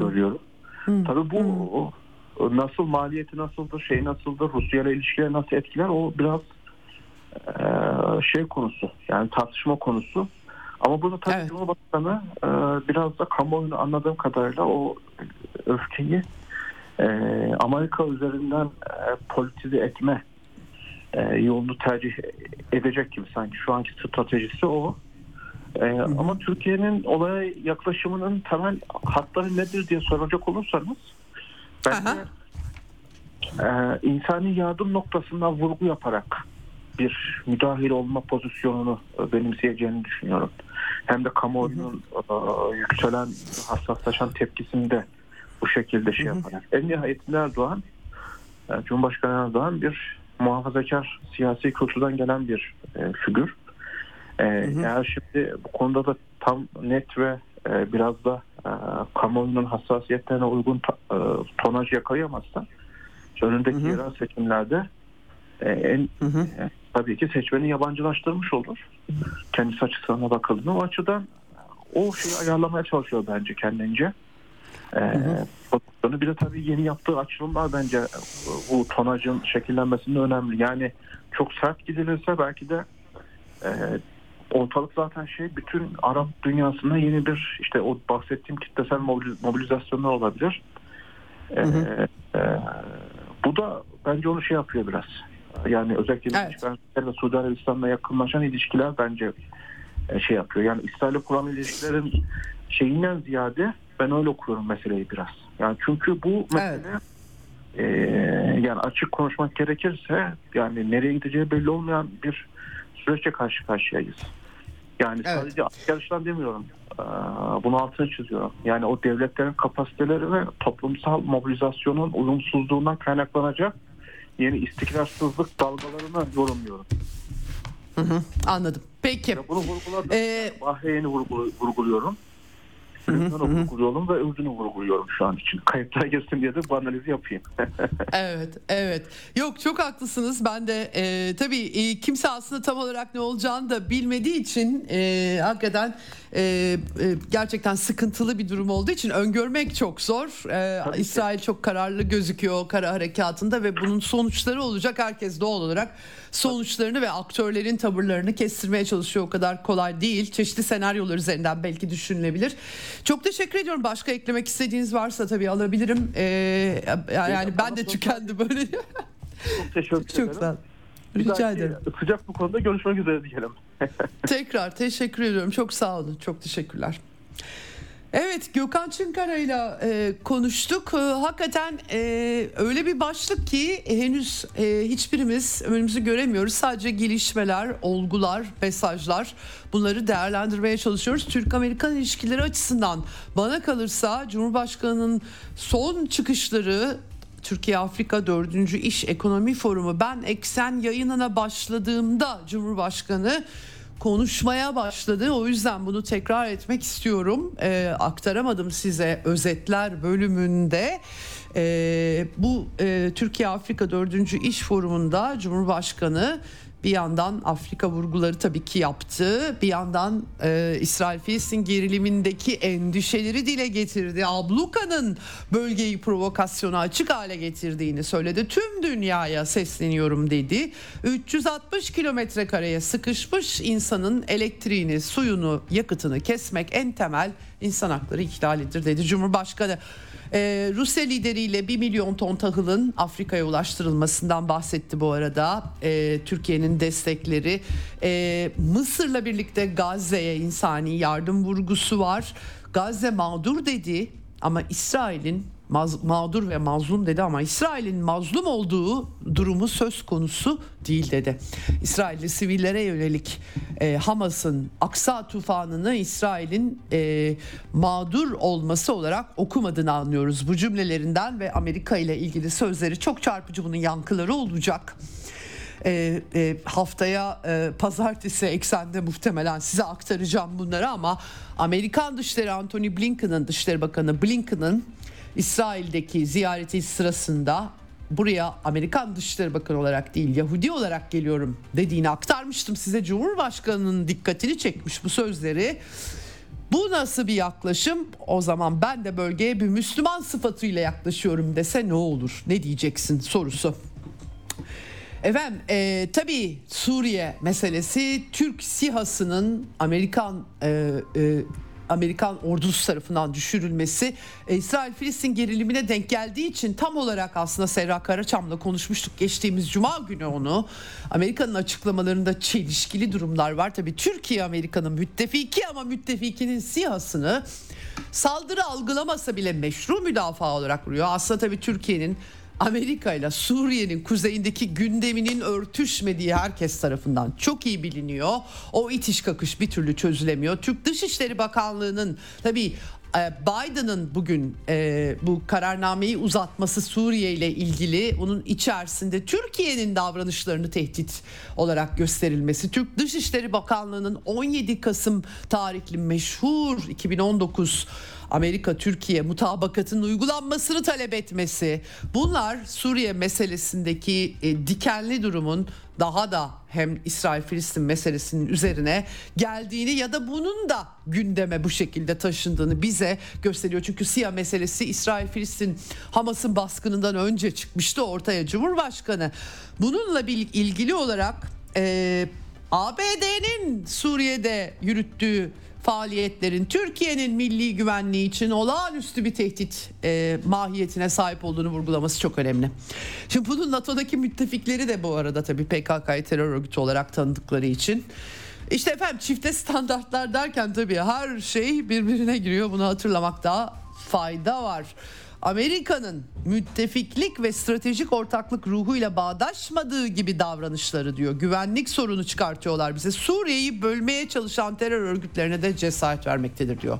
görüyorum. Hmm. Tabii bu nasıl maliyeti nasıldır, şey nasıldır, Rusya ile ilişkiler nasıl etkiler o biraz e, şey konusu yani tartışma konusu. Ama burada tabii Evet. Cumhurbaşkanı e, biraz da kamuoyunu anladığım kadarıyla o öfkeyi e, Amerika üzerinden e, politize etme e, yolunu tercih edecek gibi sanki şu anki stratejisi o. E, ama Türkiye'nin olaya yaklaşımının temel hatları nedir diye soracak olursanız bence e, insani yardım noktasından vurgu yaparak bir müdahil olma pozisyonunu benimseyeceğini düşünüyorum. Hem de kamuoyunun e, yükselen hassaslaşan tepkisini de bu şekilde şey yaparak. En nihayetinde Erdoğan e, Cumhurbaşkanı Erdoğan bir muhafazakar siyasi kültürden gelen bir e, figür. E, Eğer şimdi bu konuda da tam net ve e, biraz da e, kamuoyunun hassasiyetlerine uygun ta- e, tonaj yakalayamazsa önündeki yerel seçimlerde e, en e, tabii ki seçmeni yabancılaştırmış olur. Kendisi açısından bakıldığında o açıdan o şeyi ayarlamaya çalışıyor bence kendince. E, pozisyonu. bir de tabii yeni yaptığı açılımlar bence e, bu tonajın şekillenmesinde önemli. Yani çok sert gidilirse belki de e, ortalık zaten şey bütün Arap dünyasında yeni bir işte o bahsettiğim kitlesel mobiliz- mobilizasyonlar olabilir. E, e, bu da bence onu şey yapıyor biraz. Yani özellikle Evet. Ve Suudi Arabistan'la yakınlaşan ilişkiler bence e, şey yapıyor. Yani İsrail'le kuran ilişkilerin şeyinden ziyade ben öyle okuyorum meseleyi biraz. Yani çünkü bu mesele e, yani açık konuşmak gerekirse yani nereye gideceği belli olmayan bir süreçle karşı karşıyayız. Yani Evet. sadece açıdan demiyorum. Ee, Bunu altını çiziyorum. Yani o devletlerin kapasiteleri ve toplumsal mobilizasyonun uyumsuzluğundan kaynaklanacak yeni istikrarsızlık dalgalarını yorumluyorum. Anladım. Peki. Ve bunu vurguladım. Ee, Bahreyn'i vurgulu- vurguluyorum. Lübnan'ı vurguluyorum ve Ürdün'ü vurguluyorum şu an için. Kayıtlara girsin diye de bu analizi yapayım. Evet, evet. Yok çok haklısınız. Ben de e, tabii e, kimse aslında tam olarak ne olacağını da bilmediği için e, hakikaten e, e, gerçekten sıkıntılı bir durum olduğu için öngörmek çok zor. E, Tabii ki. İsrail çok kararlı gözüküyor kara harekatında ve bunun sonuçları olacak. Herkes doğal olarak sonuçlarını ve aktörlerin tavırlarını kestirmeye çalışıyor. O kadar kolay değil. Çeşitli senaryolar üzerinden belki düşünülebilir. Çok teşekkür ediyorum. Başka eklemek istediğiniz varsa tabii alabilirim. E, yani ben bana de tükendi böyle. Çok teşekkür ederim. Çok sağ Rica ederim. Sıcak bu konuda görüşmek üzere diyelim. Tekrar teşekkür ediyorum. Çok sağ olun. Çok teşekkürler. Evet Gökhan Çınkara ile e, konuştuk. E, hakikaten e, öyle bir başlık ki henüz e, hiçbirimiz önümüzü göremiyoruz. Sadece gelişmeler, olgular, mesajlar bunları değerlendirmeye çalışıyoruz. Türk-Amerikan ilişkileri açısından bana kalırsa Cumhurbaşkanı'nın son çıkışları Türkiye Afrika 4. İş Ekonomi Forumu ben eksen yayınına başladığımda Cumhurbaşkanı konuşmaya başladı. O yüzden bunu tekrar etmek istiyorum. Ee, aktaramadım size özetler bölümünde. Ee, bu e, Türkiye Afrika 4. İş Forumu'nda Cumhurbaşkanı bir yandan Afrika vurguları tabii ki yaptı. Bir yandan e, İsrail-Filistin gerilimindeki endişeleri dile getirdi. Abluka'nın bölgeyi provokasyona açık hale getirdiğini söyledi. Tüm dünyaya sesleniyorum dedi. 360 kilometre kareye sıkışmış insanın elektriğini, suyunu, yakıtını kesmek en temel insan hakları ihlalidir dedi Cumhurbaşkanı. Ee, Rusya lideriyle 1 milyon ton tahılın Afrika'ya ulaştırılmasından bahsetti bu arada. Ee, Türkiye'nin destekleri. Ee, Mısır'la birlikte Gazze'ye insani yardım vurgusu var. Gazze mağdur dedi ama İsrail'in mağdur ve mazlum dedi ama İsrail'in mazlum olduğu durumu söz konusu değil dedi. İsrailli sivillere yönelik e, Hamas'ın Aksa tufanını İsrail'in e, mağdur olması olarak okumadığını anlıyoruz bu cümlelerinden ve Amerika ile ilgili sözleri çok çarpıcı bunun yankıları olacak. E, e, haftaya e, pazartesi eksende muhtemelen size aktaracağım bunları ama Amerikan Dışişleri Antony Blinken'ın Dışişleri Bakanı Blinken'ın İsrail'deki ziyareti sırasında buraya Amerikan Dışişleri Bakanı olarak değil Yahudi olarak geliyorum dediğini aktarmıştım size. Cumhurbaşkanının dikkatini çekmiş bu sözleri. Bu nasıl bir yaklaşım? O zaman ben de bölgeye bir Müslüman sıfatıyla yaklaşıyorum dese ne olur? Ne diyeceksin sorusu. Efendim e, tabii Suriye meselesi Türk SİHA'sının Amerikan e, e, Amerikan ordusu tarafından düşürülmesi e, İsrail-Filistin gerilimine denk geldiği için tam olarak aslında Serra Karaçam'la konuşmuştuk geçtiğimiz cuma günü onu. Amerika'nın açıklamalarında çelişkili durumlar var. Tabii Türkiye Amerika'nın müttefiki ama müttefikinin siyasını saldırı algılamasa bile meşru müdafaa olarak vuruyor. Aslında tabii Türkiye'nin Amerika ile Suriye'nin kuzeyindeki gündeminin örtüşmediği herkes tarafından çok iyi biliniyor. O itiş kakış bir türlü çözülemiyor. Türk Dışişleri Bakanlığı'nın tabii e, Biden'ın bugün e, bu kararnameyi uzatması Suriye ile ilgili onun içerisinde Türkiye'nin davranışlarını tehdit olarak gösterilmesi. Türk Dışişleri Bakanlığı'nın 17 Kasım tarihli meşhur 2019 Amerika-Türkiye mutabakatının uygulanmasını talep etmesi bunlar Suriye meselesindeki e, dikenli durumun daha da hem İsrail-Filistin meselesinin üzerine geldiğini ya da bunun da gündeme bu şekilde taşındığını bize gösteriyor. Çünkü Siyah meselesi İsrail-Filistin Hamas'ın baskınından önce çıkmıştı ortaya Cumhurbaşkanı. Bununla ilgili olarak e, ABD'nin Suriye'de yürüttüğü faaliyetlerin Türkiye'nin milli güvenliği için olağanüstü bir tehdit e, mahiyetine sahip olduğunu vurgulaması çok önemli. Şimdi bunun NATO'daki müttefikleri de bu arada tabii PKK'yı terör örgütü olarak tanıdıkları için işte efendim çifte standartlar derken tabii her şey birbirine giriyor. Bunu hatırlamakta fayda var. Amerika'nın müttefiklik ve stratejik ortaklık ruhuyla bağdaşmadığı gibi davranışları diyor. Güvenlik sorunu çıkartıyorlar bize. Suriye'yi bölmeye çalışan terör örgütlerine de cesaret vermektedir diyor.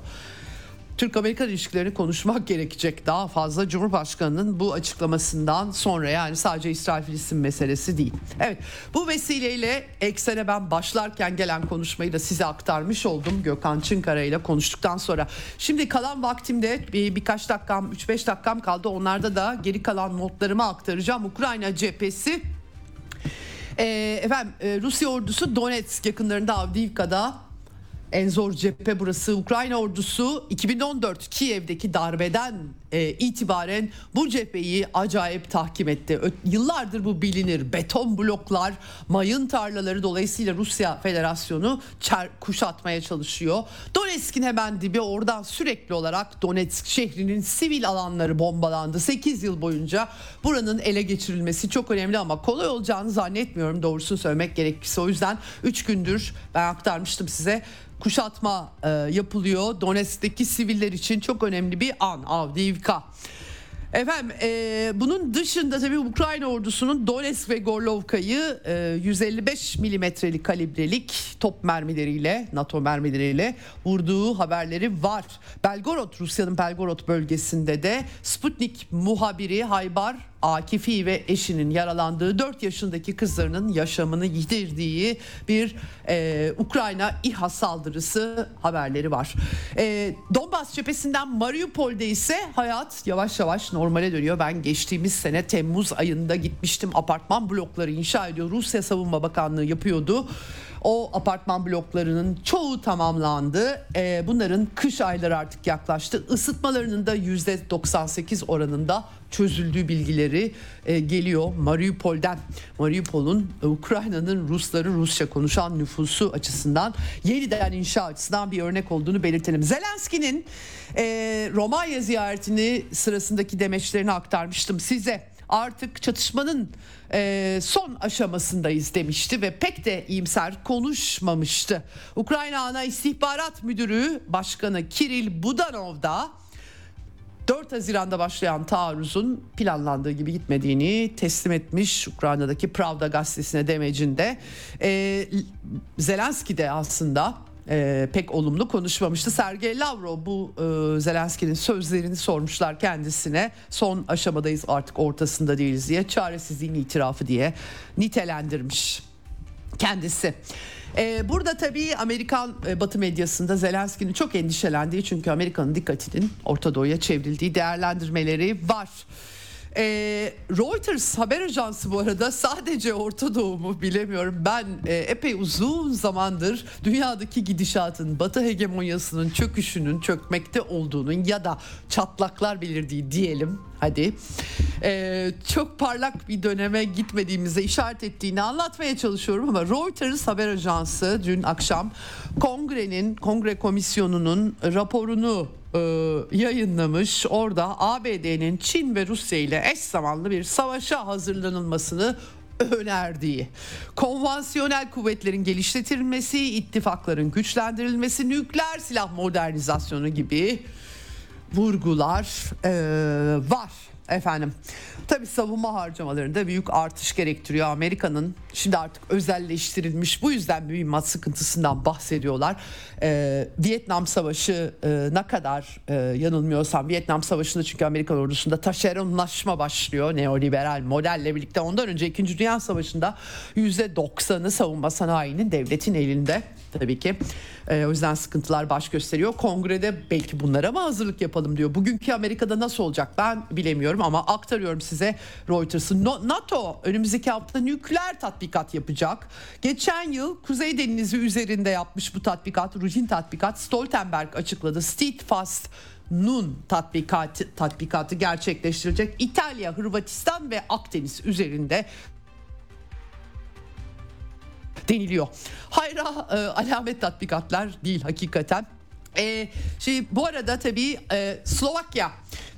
Türk-Amerikan ilişkilerini konuşmak gerekecek daha fazla Cumhurbaşkanı'nın bu açıklamasından sonra yani sadece İsrail-Filistin meselesi değil. Evet bu vesileyle eksene ben başlarken gelen konuşmayı da size aktarmış oldum Gökhan Çınkara ile konuştuktan sonra. Şimdi kalan vaktimde bir, birkaç dakikam 3-5 dakikam kaldı onlarda da geri kalan notlarımı aktaracağım. Ukrayna cephesi e, efendim Rusya ordusu Donetsk yakınlarında Avdiivka'da en zor cephe burası. Ukrayna ordusu 2014 Kiev'deki darbeden e, itibaren bu cepheyi acayip tahkim etti. Ö- yıllardır bu bilinir. Beton bloklar, mayın tarlaları dolayısıyla Rusya Federasyonu çer- kuşatmaya çalışıyor. Donetsk'in hemen dibi oradan sürekli olarak Donetsk şehrinin sivil alanları bombalandı. 8 yıl boyunca buranın ele geçirilmesi çok önemli ama kolay olacağını zannetmiyorum doğrusunu söylemek gerekirse. O yüzden 3 gündür ben aktarmıştım size kuşatma e, yapılıyor. Donetsk'teki siviller için çok önemli bir an Avdiivka. Efendim e, bunun dışında tabii Ukrayna ordusunun Donetsk ve Gorlovka'yı e, 155 milimetrelik kalibrelik top mermileriyle NATO mermileriyle vurduğu haberleri var. Belgorod Rusya'nın Belgorod bölgesinde de Sputnik muhabiri Haybar Akifi ve eşinin yaralandığı 4 yaşındaki kızlarının yaşamını yitirdiği bir e, Ukrayna İHA saldırısı haberleri var. E, Donbas cephesinden Mariupol'de ise hayat yavaş yavaş normale dönüyor. Ben geçtiğimiz sene Temmuz ayında gitmiştim. Apartman blokları inşa ediyor. Rusya Savunma Bakanlığı yapıyordu. O apartman bloklarının çoğu tamamlandı. E, bunların kış ayları artık yaklaştı. Isıtmalarının da %98 oranında çözüldüğü bilgileri e, geliyor Mariupol'den. Mariupol'un e, Ukrayna'nın Rusları Rusça konuşan nüfusu açısından yeniden inşa açısından bir örnek olduğunu belirtelim. Zelenski'nin e, Romanya ziyaretini sırasındaki demeçlerini aktarmıştım size artık çatışmanın e, son aşamasındayız demişti ve pek de iyimser konuşmamıştı. Ukrayna Ana İstihbarat Müdürü Başkanı Kiril Budanov da 4 Haziran'da başlayan taarruzun planlandığı gibi gitmediğini teslim etmiş Ukrayna'daki Pravda gazetesine demecinde. E, Zelenski de aslında e, pek olumlu konuşmamıştı. Sergey Lavrov bu e, Zelenski'nin sözlerini sormuşlar kendisine. Son aşamadayız artık ortasında değiliz diye çaresizliğin itirafı diye nitelendirmiş kendisi. Ee, burada tabii Amerikan e, Batı medyasında Zelenski'nin çok endişelendiği çünkü Amerika'nın dikkatinin Orta Doğu'ya çevrildiği değerlendirmeleri var. E, Reuters haber ajansı bu arada sadece Orta Doğu mu bilemiyorum. Ben e, epey uzun zamandır dünyadaki gidişatın Batı hegemonyasının çöküşünün çökmekte olduğunun ya da çatlaklar belirdiği diyelim hadi e, çok parlak bir döneme gitmediğimize işaret ettiğini anlatmaya çalışıyorum ama Reuters haber ajansı dün akşam kongrenin kongre komisyonunun raporunu e, yayınlamış. Orada ABD'nin Çin ve Rusya ile eş zamanlı bir savaşa hazırlanılmasını önerdiği, konvansiyonel kuvvetlerin geliştirilmesi, ittifakların güçlendirilmesi, nükleer silah modernizasyonu gibi vurgular e, var efendim. Tabi savunma harcamalarında büyük artış gerektiriyor Amerika'nın. Şimdi artık özelleştirilmiş bu yüzden mühimmat sıkıntısından bahsediyorlar. Ee, Vietnam Savaşı e, ne kadar e, yanılmıyorsam Vietnam Savaşı'nda çünkü Amerikan ordusunda taşeronlaşma başlıyor neoliberal modelle birlikte. Ondan önce 2. Dünya Savaşı'nda %90'ı savunma sanayinin devletin elinde tabii ki. E, o yüzden sıkıntılar baş gösteriyor. Kongrede belki bunlara mı hazırlık yapalım diyor. Bugünkü Amerika'da nasıl olacak ben bilemiyorum ama aktarıyorum size Reuters'ın. NATO önümüzdeki hafta nükleer tatbikat yapacak. Geçen yıl Kuzey Denizi üzerinde yapmış bu tatbikat, rutin tatbikat Stoltenberg açıkladı. Steadfast Nun tatbikatı, tatbikatı gerçekleştirecek. İtalya, Hırvatistan ve Akdeniz üzerinde deniliyor. Hayra e, alamet tatbikatlar değil hakikaten. E, şey, bu arada tabii e, Slovakya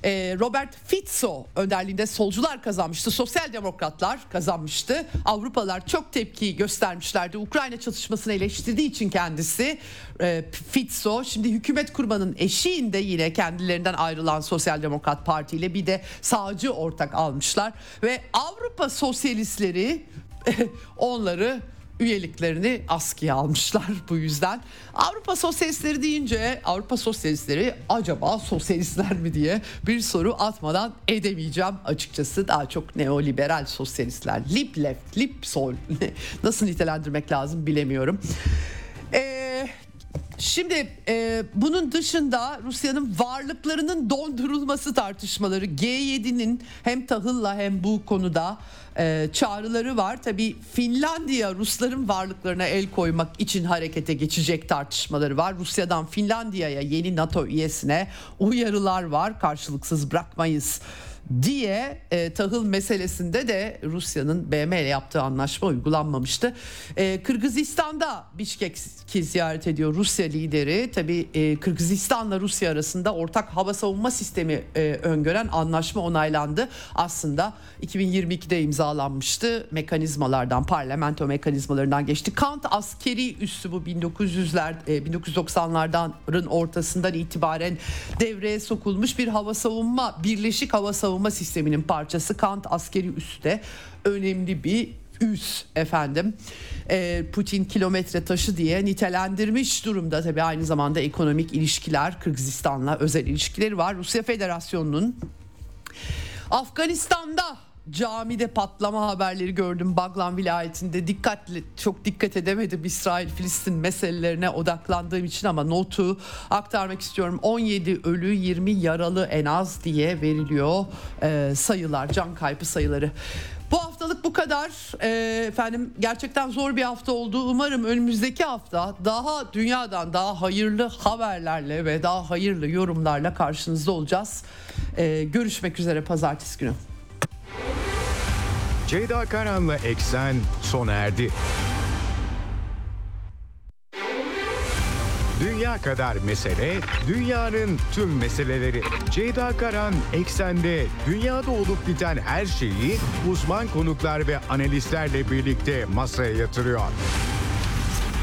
e, Robert Fico önderliğinde solcular kazanmıştı. Sosyal demokratlar kazanmıştı. Avrupalılar çok tepki göstermişlerdi. Ukrayna çatışmasını eleştirdiği için kendisi e, Fico şimdi hükümet kurmanın eşiğinde yine kendilerinden ayrılan Sosyal Demokrat Parti ile bir de sağcı ortak almışlar ve Avrupa sosyalistleri onları üyeliklerini askıya almışlar bu yüzden. Avrupa sosyalistleri deyince Avrupa sosyalistleri acaba sosyalistler mi diye bir soru atmadan edemeyeceğim açıkçası. Daha çok neoliberal sosyalistler. Lip left, lip sol nasıl nitelendirmek lazım bilemiyorum. Eee Şimdi e, bunun dışında Rusya'nın varlıklarının dondurulması tartışmaları G7'nin hem tahılla hem bu konuda e, çağrıları var. Tabi Finlandiya Rusların varlıklarına el koymak için harekete geçecek tartışmaları var. Rusya'dan Finlandiya'ya yeni NATO üyesine uyarılar var. Karşılıksız bırakmayız diye e, tahıl meselesinde de Rusya'nın BM ile yaptığı anlaşma uygulanmamıştı. E, Kırgızistan'da Bişkek'i ziyaret ediyor Rusya lideri. Tabii e, Kırgızistan'la Rusya arasında ortak hava savunma sistemi e, öngören anlaşma onaylandı. Aslında 2022'de imzalanmıştı. Mekanizmalardan, parlamento mekanizmalarından geçti. Kant askeri üssü bu 1900'ler e, 1990'ların ortasından itibaren devreye sokulmuş bir hava savunma, birleşik hava savunma savunma sisteminin parçası Kant askeri üste. Önemli bir üs efendim. E, Putin kilometre taşı diye nitelendirmiş durumda. Tabi aynı zamanda ekonomik ilişkiler Kırgızistan'la özel ilişkileri var. Rusya Federasyonu'nun Afganistan'da camide patlama haberleri gördüm Baglan vilayetinde dikkatli çok dikkat edemedim İsrail Filistin meselelerine odaklandığım için ama notu aktarmak istiyorum 17 ölü 20 yaralı en az diye veriliyor e, sayılar can kaybı sayıları. Bu haftalık bu kadar. E, efendim gerçekten zor bir hafta oldu. Umarım önümüzdeki hafta daha dünyadan daha hayırlı haberlerle ve daha hayırlı yorumlarla karşınızda olacağız. E, görüşmek üzere pazartesi günü. Ceyda Karan'la Eksen sona erdi. Dünya kadar mesele, dünyanın tüm meseleleri. Ceyda Karan Eksen'de dünyada olup biten her şeyi uzman konuklar ve analistlerle birlikte masaya yatırıyor.